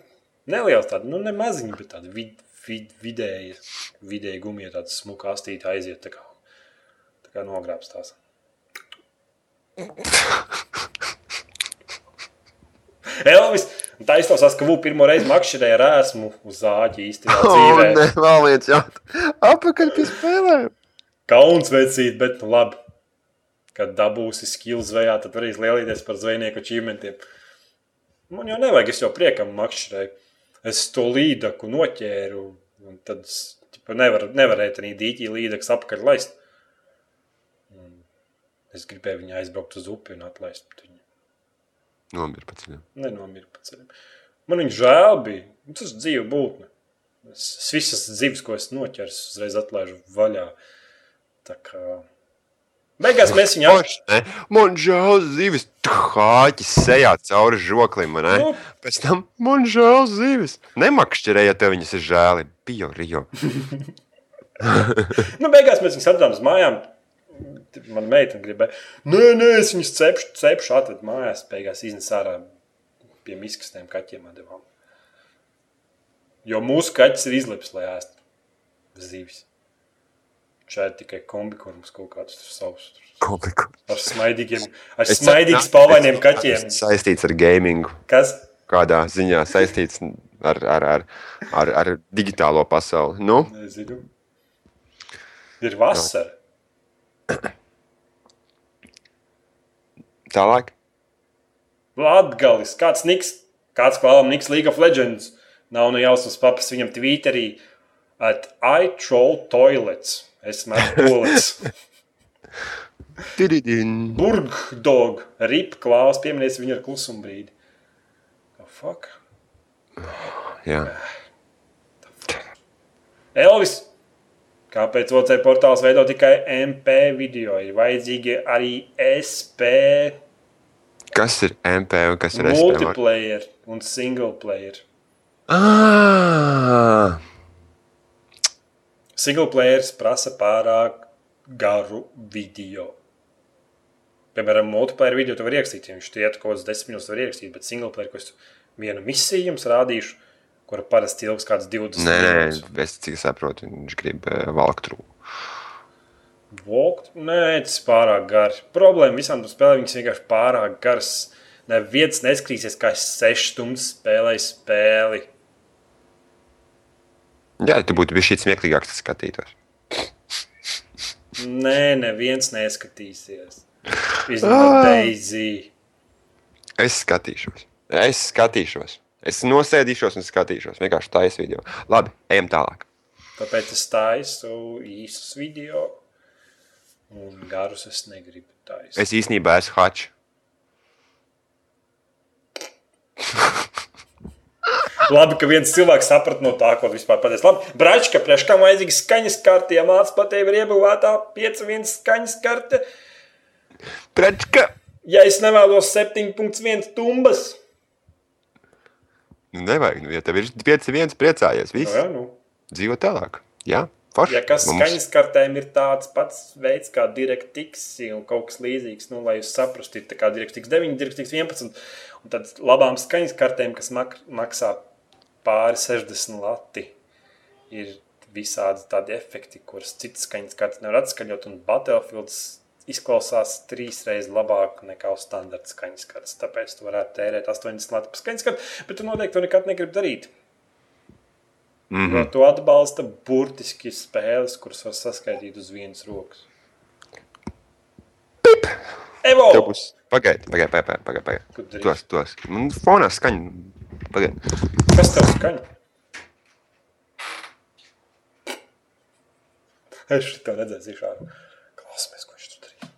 neliela tāda, nu ne maziņa, bet tāda vid, vid, vidēja, vidēja gumija, tāda smuka astīta aiziet, tā kā, tā kā nogrābstās. Elvis, tā izklausās, ka Vū pirmo reizi makšķerēja ar ēsmu uz zāģi īstenībā [LAUGHS] O, dzīvē. nē, vēl viens jautājums. Apakaļ pie spēlēm. Kauns veicīt, bet nu labi. Kad dabūsi skills zvejā, tad varēs lielīties par zvejnieku achievementiem. Man jau nevajag, es jau priekam makšķerēju. Es to līdaku noķēru, un tad es, ķipa, nevar, nevarēju tādā dīķī līdaks apakaļ laist. Un Es gribēju viņu aizbraukt uz upi un atlaist. bet viņa Nomir pa ceļam. Nenomira pa ceļam. Man viņa žēl bija. Nu, Tas ir dzīva būtne. Es, visas dzīves, ko es noķeru, es uzreiz atlaižu vaļā. Tā kā beigās mēs viņu Forši, ne? Man žēl zivis. Hāķis sejā cauri žoklim? Nu. Pēc tam man žēl zivis. Nemakšķerēja, ja tev viņas ir žēli. Bio, Rio. [LAUGHS] Nu, beigās mēs viņus atvedām uz mājām. Mana meitene gribēja, nē, nē, es viņus cepšu, cepšu atvedu mājās. Beigās iznes ārā pie miskastiem kaķiem. Atdevām. Jo mūsu kaķis ir izlips, lai ēstu zivis. Šeit tikai kombikurums kaut kāds savs. Kompliku. Ar smaidīgiem, ar smaidīgiem spalvainiem kaķiem. Saistīts ar gamingu. Kas? Kādā ziņā saistīts ar, ar, ar, ar, ar digitālo pasauli. Nu, Nezinu. Ir vasara. tālāk. Latgalis, kāds niks, kāds klāvam niks League of Legends. Nav ne jausmas papas viņam Twitterī at I troll toilets. Es metu. Tididin. Burgdog, Rip, Klaus, pieminies viņu ar klusumu brīdi. Oh, fuck. Jā. Elvis, kāpēc OC portāls veido tikai MP video? Ir vajadzīgi arī SP, Kas ir MP un kas ir SP? multiplayer un single player. Ah! Single players prasa pārāk garu video. Piemēram, multiplayer video tu vari ierakstīt, ja viņš tie kaut kāds desmit minūtes var ierakstīt, bet single player, ko es vienu misiju jums rādīšu, kura parasti ilgs kāds 20 Nē, nē, minūtes. es cik saprotu, viņš grib valkt trūku. Walkt? Nē, tas ir pārāk gars. Problēma visām tam spēlēm viņas vienkārši pārāk garas. Neviens neskrīsies, kā es sešas stundas spēlēju spēli. Jā, tu būtu bijis šī smieklīgāks, tas skatītos. Nē, neviens neskatīsies. Izņemot Daisy. Es skatīšos. Es skatīšos. Es nosēdīšos un skatīšos. Vienkārši taisa video. Labi, ejam tālāk. Tāpēc es taisu īsus video, un garus es negribu taisīt. Es īstenībā esmu hačs. [LAUGHS] Labi, ka viens cilvēks saprata no tā, ko vispār pateica. Labi, Bračka, priekš kam vajadzīga skaņas karte, ja mācīts pat tev ir iebūvētā 5-1 skaņas karte. Prečka! Ja es nevēlos 7.1 tumbas, Nu, nevajag, nu, ja tev ir 5-1 priecājies, nu, viss. jā, nu. Dzīvo tālāk. Jā, forši. ja kas Mums- skaņas kartēm ir tāds pats veids kā DirectX un kaut kas līdzīgs, nu, lai jūs saprastu, ir DirectX 9, DirectX 11, un tad labām skaņas kartēm, kas mak maksā pāri 60 lati, ir visādi tādi efekti, kurus citas skaņas kartes nevar atskaņot, un Battlefields izklausās trīs reizes labāk nekā uz standarta skaņas kartes. Tāpēc tu varētu tērēt 80 lati par skaņas karti, bet tu noteikti to nekad negribi darīt. Mm. -hmm. Tu atbalsta burtiski spēles, kuras var saskaitīt uz vienas rokas. Evo! Tev būs. Pagaidi, pagaidi, pagaidi. pagaidi, pagaidi. Ko tu darīsi? Tos, tos. Man fonā skaņa. Pagaidi. Kas tev skaņa? Es šo redzēju, zīšā. Klausamies, ko viņš tur darīja.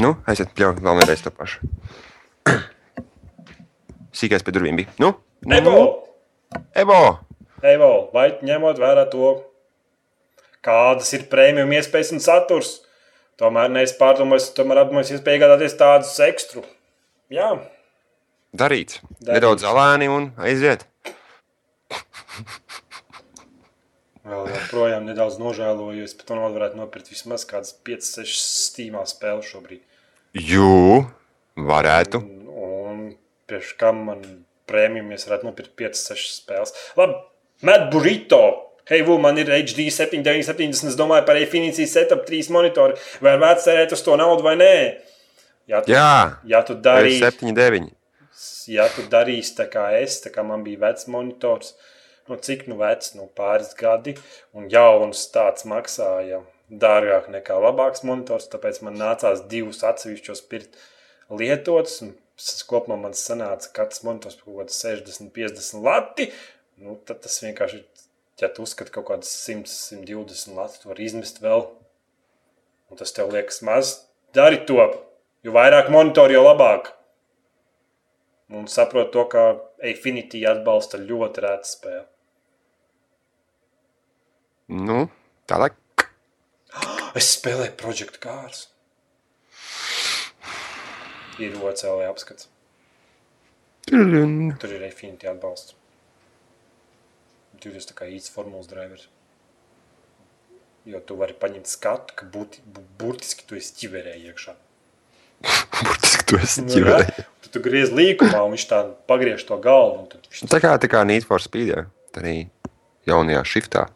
Nu, aiziet, pļauj, vēl vienreiz to pašu. [CLEARS THROAT] Sīkais pie durvīm bija. Nu, Evo! Evo! Evo! Vai ņemot vērā to, kādas ir prēmiju iespējas un saturs, tomēr neesmu pārdomājis, tomēr apdomājis iespēju iegādāties tādus ekstru. Jā, Darīts. Darīts. Nedaudz zalēni un aiziet. vēl joprojām nedaudz nožēlojos, bet man vēl varētu nopirkt vismaz kādas 5-6 stīmā spēles šobrīd. Jū, varētu. Un priekš kam man prēmijam es varētu nopirkt 5-6 spēles. Labi, Met Burrito! Hei, vu, man ir HD 7970, es domāju par Infinity Setup 3 monitoru. Vai vērts cerēt uz to naudu vai nē? Ja tu, Jā, ja tu tā ir darīsi 7, 9. ja tu darīsi tā kā es, tā kā man bija vecs monitors, nu cik nu vecs, nu pāris gadi, un jauns tāds maksāja dārgāk nekā labāks monitors, tāpēc man nācās divus atsevišķos pirkt lietotus, kopumā man sanāca katrs monitors par kaut kādu 60, 50 lati, nu tad tas vienkārši ir, ja tu uzskati kaut kādas 100, 120 lati, tu vari izmest vēl, un tas tev liekas maz, dari to, jo vairāk monitori, jo labāk. Un saprotu to, ka Infinity atbalsta ļoti rētu spēli. Nu, tālāk. Es spēlēju Project Cars. Ir OCL apskats. Tur ir Infinity atbalsts. Tur ir tā kā īsts formulas drivers. Jo tu vari paņemt skatu, ka būti, bu- burtiski tu esi ķiverē iekšā. [LAUGHS] Burtiski tu esi Nu, ķiverē. jā. Tu, tu griez līkumā, un viņš tā pagriež to galvu. tad Viņš Tā kā, tā kā Need for Speed, jā. Tā arī jaunajā shiftā.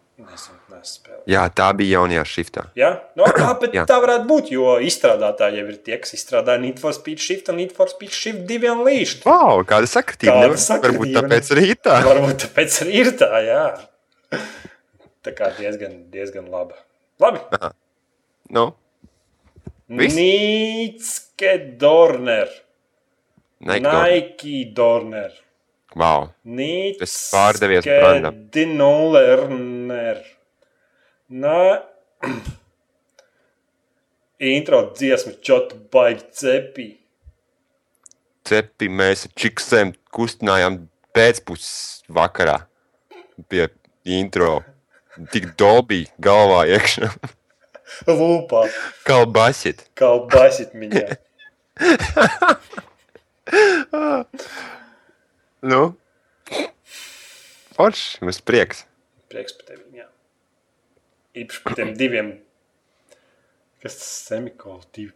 Nezinu, nespēlē. Jā, tā bija jaunajā shiftā. Ja? No, tā, bet Jā. tā varētu būt, jo izstrādātāji jau ir tie, kas izstrādā Need for Speed Shift un Need for Speed Shift diviem līšiem. Wow, kāda sakritība. Kāda sakritība, Varbūt tāpēc arī tā. [LAUGHS] Varbūt tāpēc arī ir tā, jā. Tā kā diezgan, diezgan laba. Labi. Nu, Viss? Nīcke Dorner. Nike. Nike Dorner. Wow. Nīcke Tas pārdevies brandam. Nā. [CLEARS THROAT] Intro dziesma čotu baigi cepi. Cepi mēs ar čiksēm kustinājām pēcpusdienas vakarā pie intro. Tik dobī galvā iekšā. [LAUGHS] Lūpā. Kalbasit. Kā basit viņā. [LAUGHS] Nu? Forši, mums prieks. Prieks par tevi. Jā. Īpaši par tiem diviem. Kas tas semikols? Divi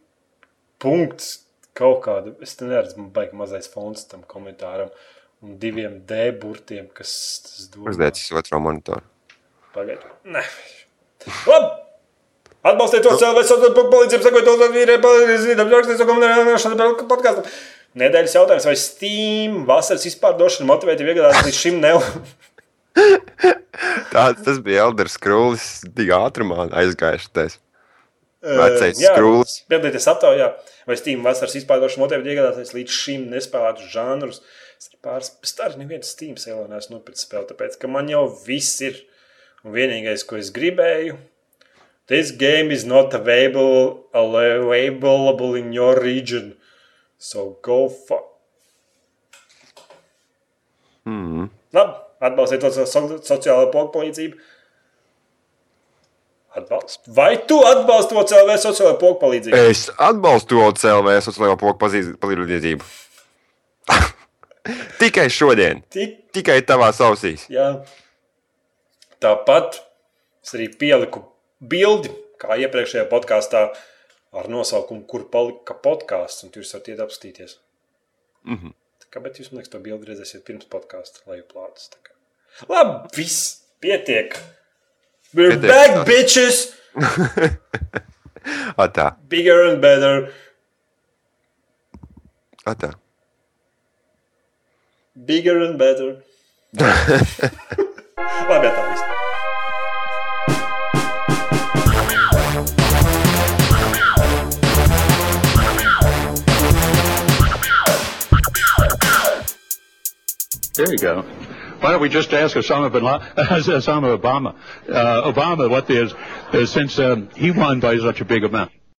punkts. Kaut kāda. Es te neredzu, man baigi mazais fons tam komentāram. Un diviem D burtiem, kas tas dod. Uzdēcis otro monitoru. Pagaidiet. Nē. Labi. Atbalstiet to cilvēku, sauciet palīdzību, sakojiet to vīriem, palīdzību, rakstiet to komentēšanu, podkāstu. Nedēļas jautājums, vai Steam vasaras izpārdošana motivēti iegādāties līdz šim nav? Tāds tas bija Elders Krūlis, tik ātrumā aizgājušais. Vecais Jā, skrūlis. Piedalīties aptaujā, vai Steam vasaras izpārdošana motivēti iegādāties līdz šim nespēlētus žanrus. Es pāris, es tā arī neviens Steam sēlē neesmu nopircis spēli, tāpēc, ka man jau viss ir. Un vienīgais, ko es gribēju, this game is not available, available in your region. So go for. Mm. Labi, atbalstiet to so sociālo palīdzību. Atbalst. Vai tu atbalsti to CLV sociālo pogu palīdzību? Es atbalstu OCLV sociālo pogu palīdzību. [LAUGHS] Tikai šodien, Tik, tikai tavās ausīs. jā. Tāpat es arī pieliku bildi, kā iepriekšējā podkāstā, ar nosaukumu, kur palika podkāsts, un jūs varat iet apstīties. Mm -hmm. Kā, bet jūs, man liekas, to bildi redzēsiet pirms podkāsta lejuplādes. tā. Labi, viss pietiek. We're Pietiek, back, tas. bitches! [LAUGHS] Atā, Bigger and better. atā. Bigger and better. [LAUGHS] Labi, tā viss. There you go. Why don't we just ask Osama bin Laden, [LAUGHS] Osama Obama, uh, Obama what is, uh, since um, he won by such a big amount.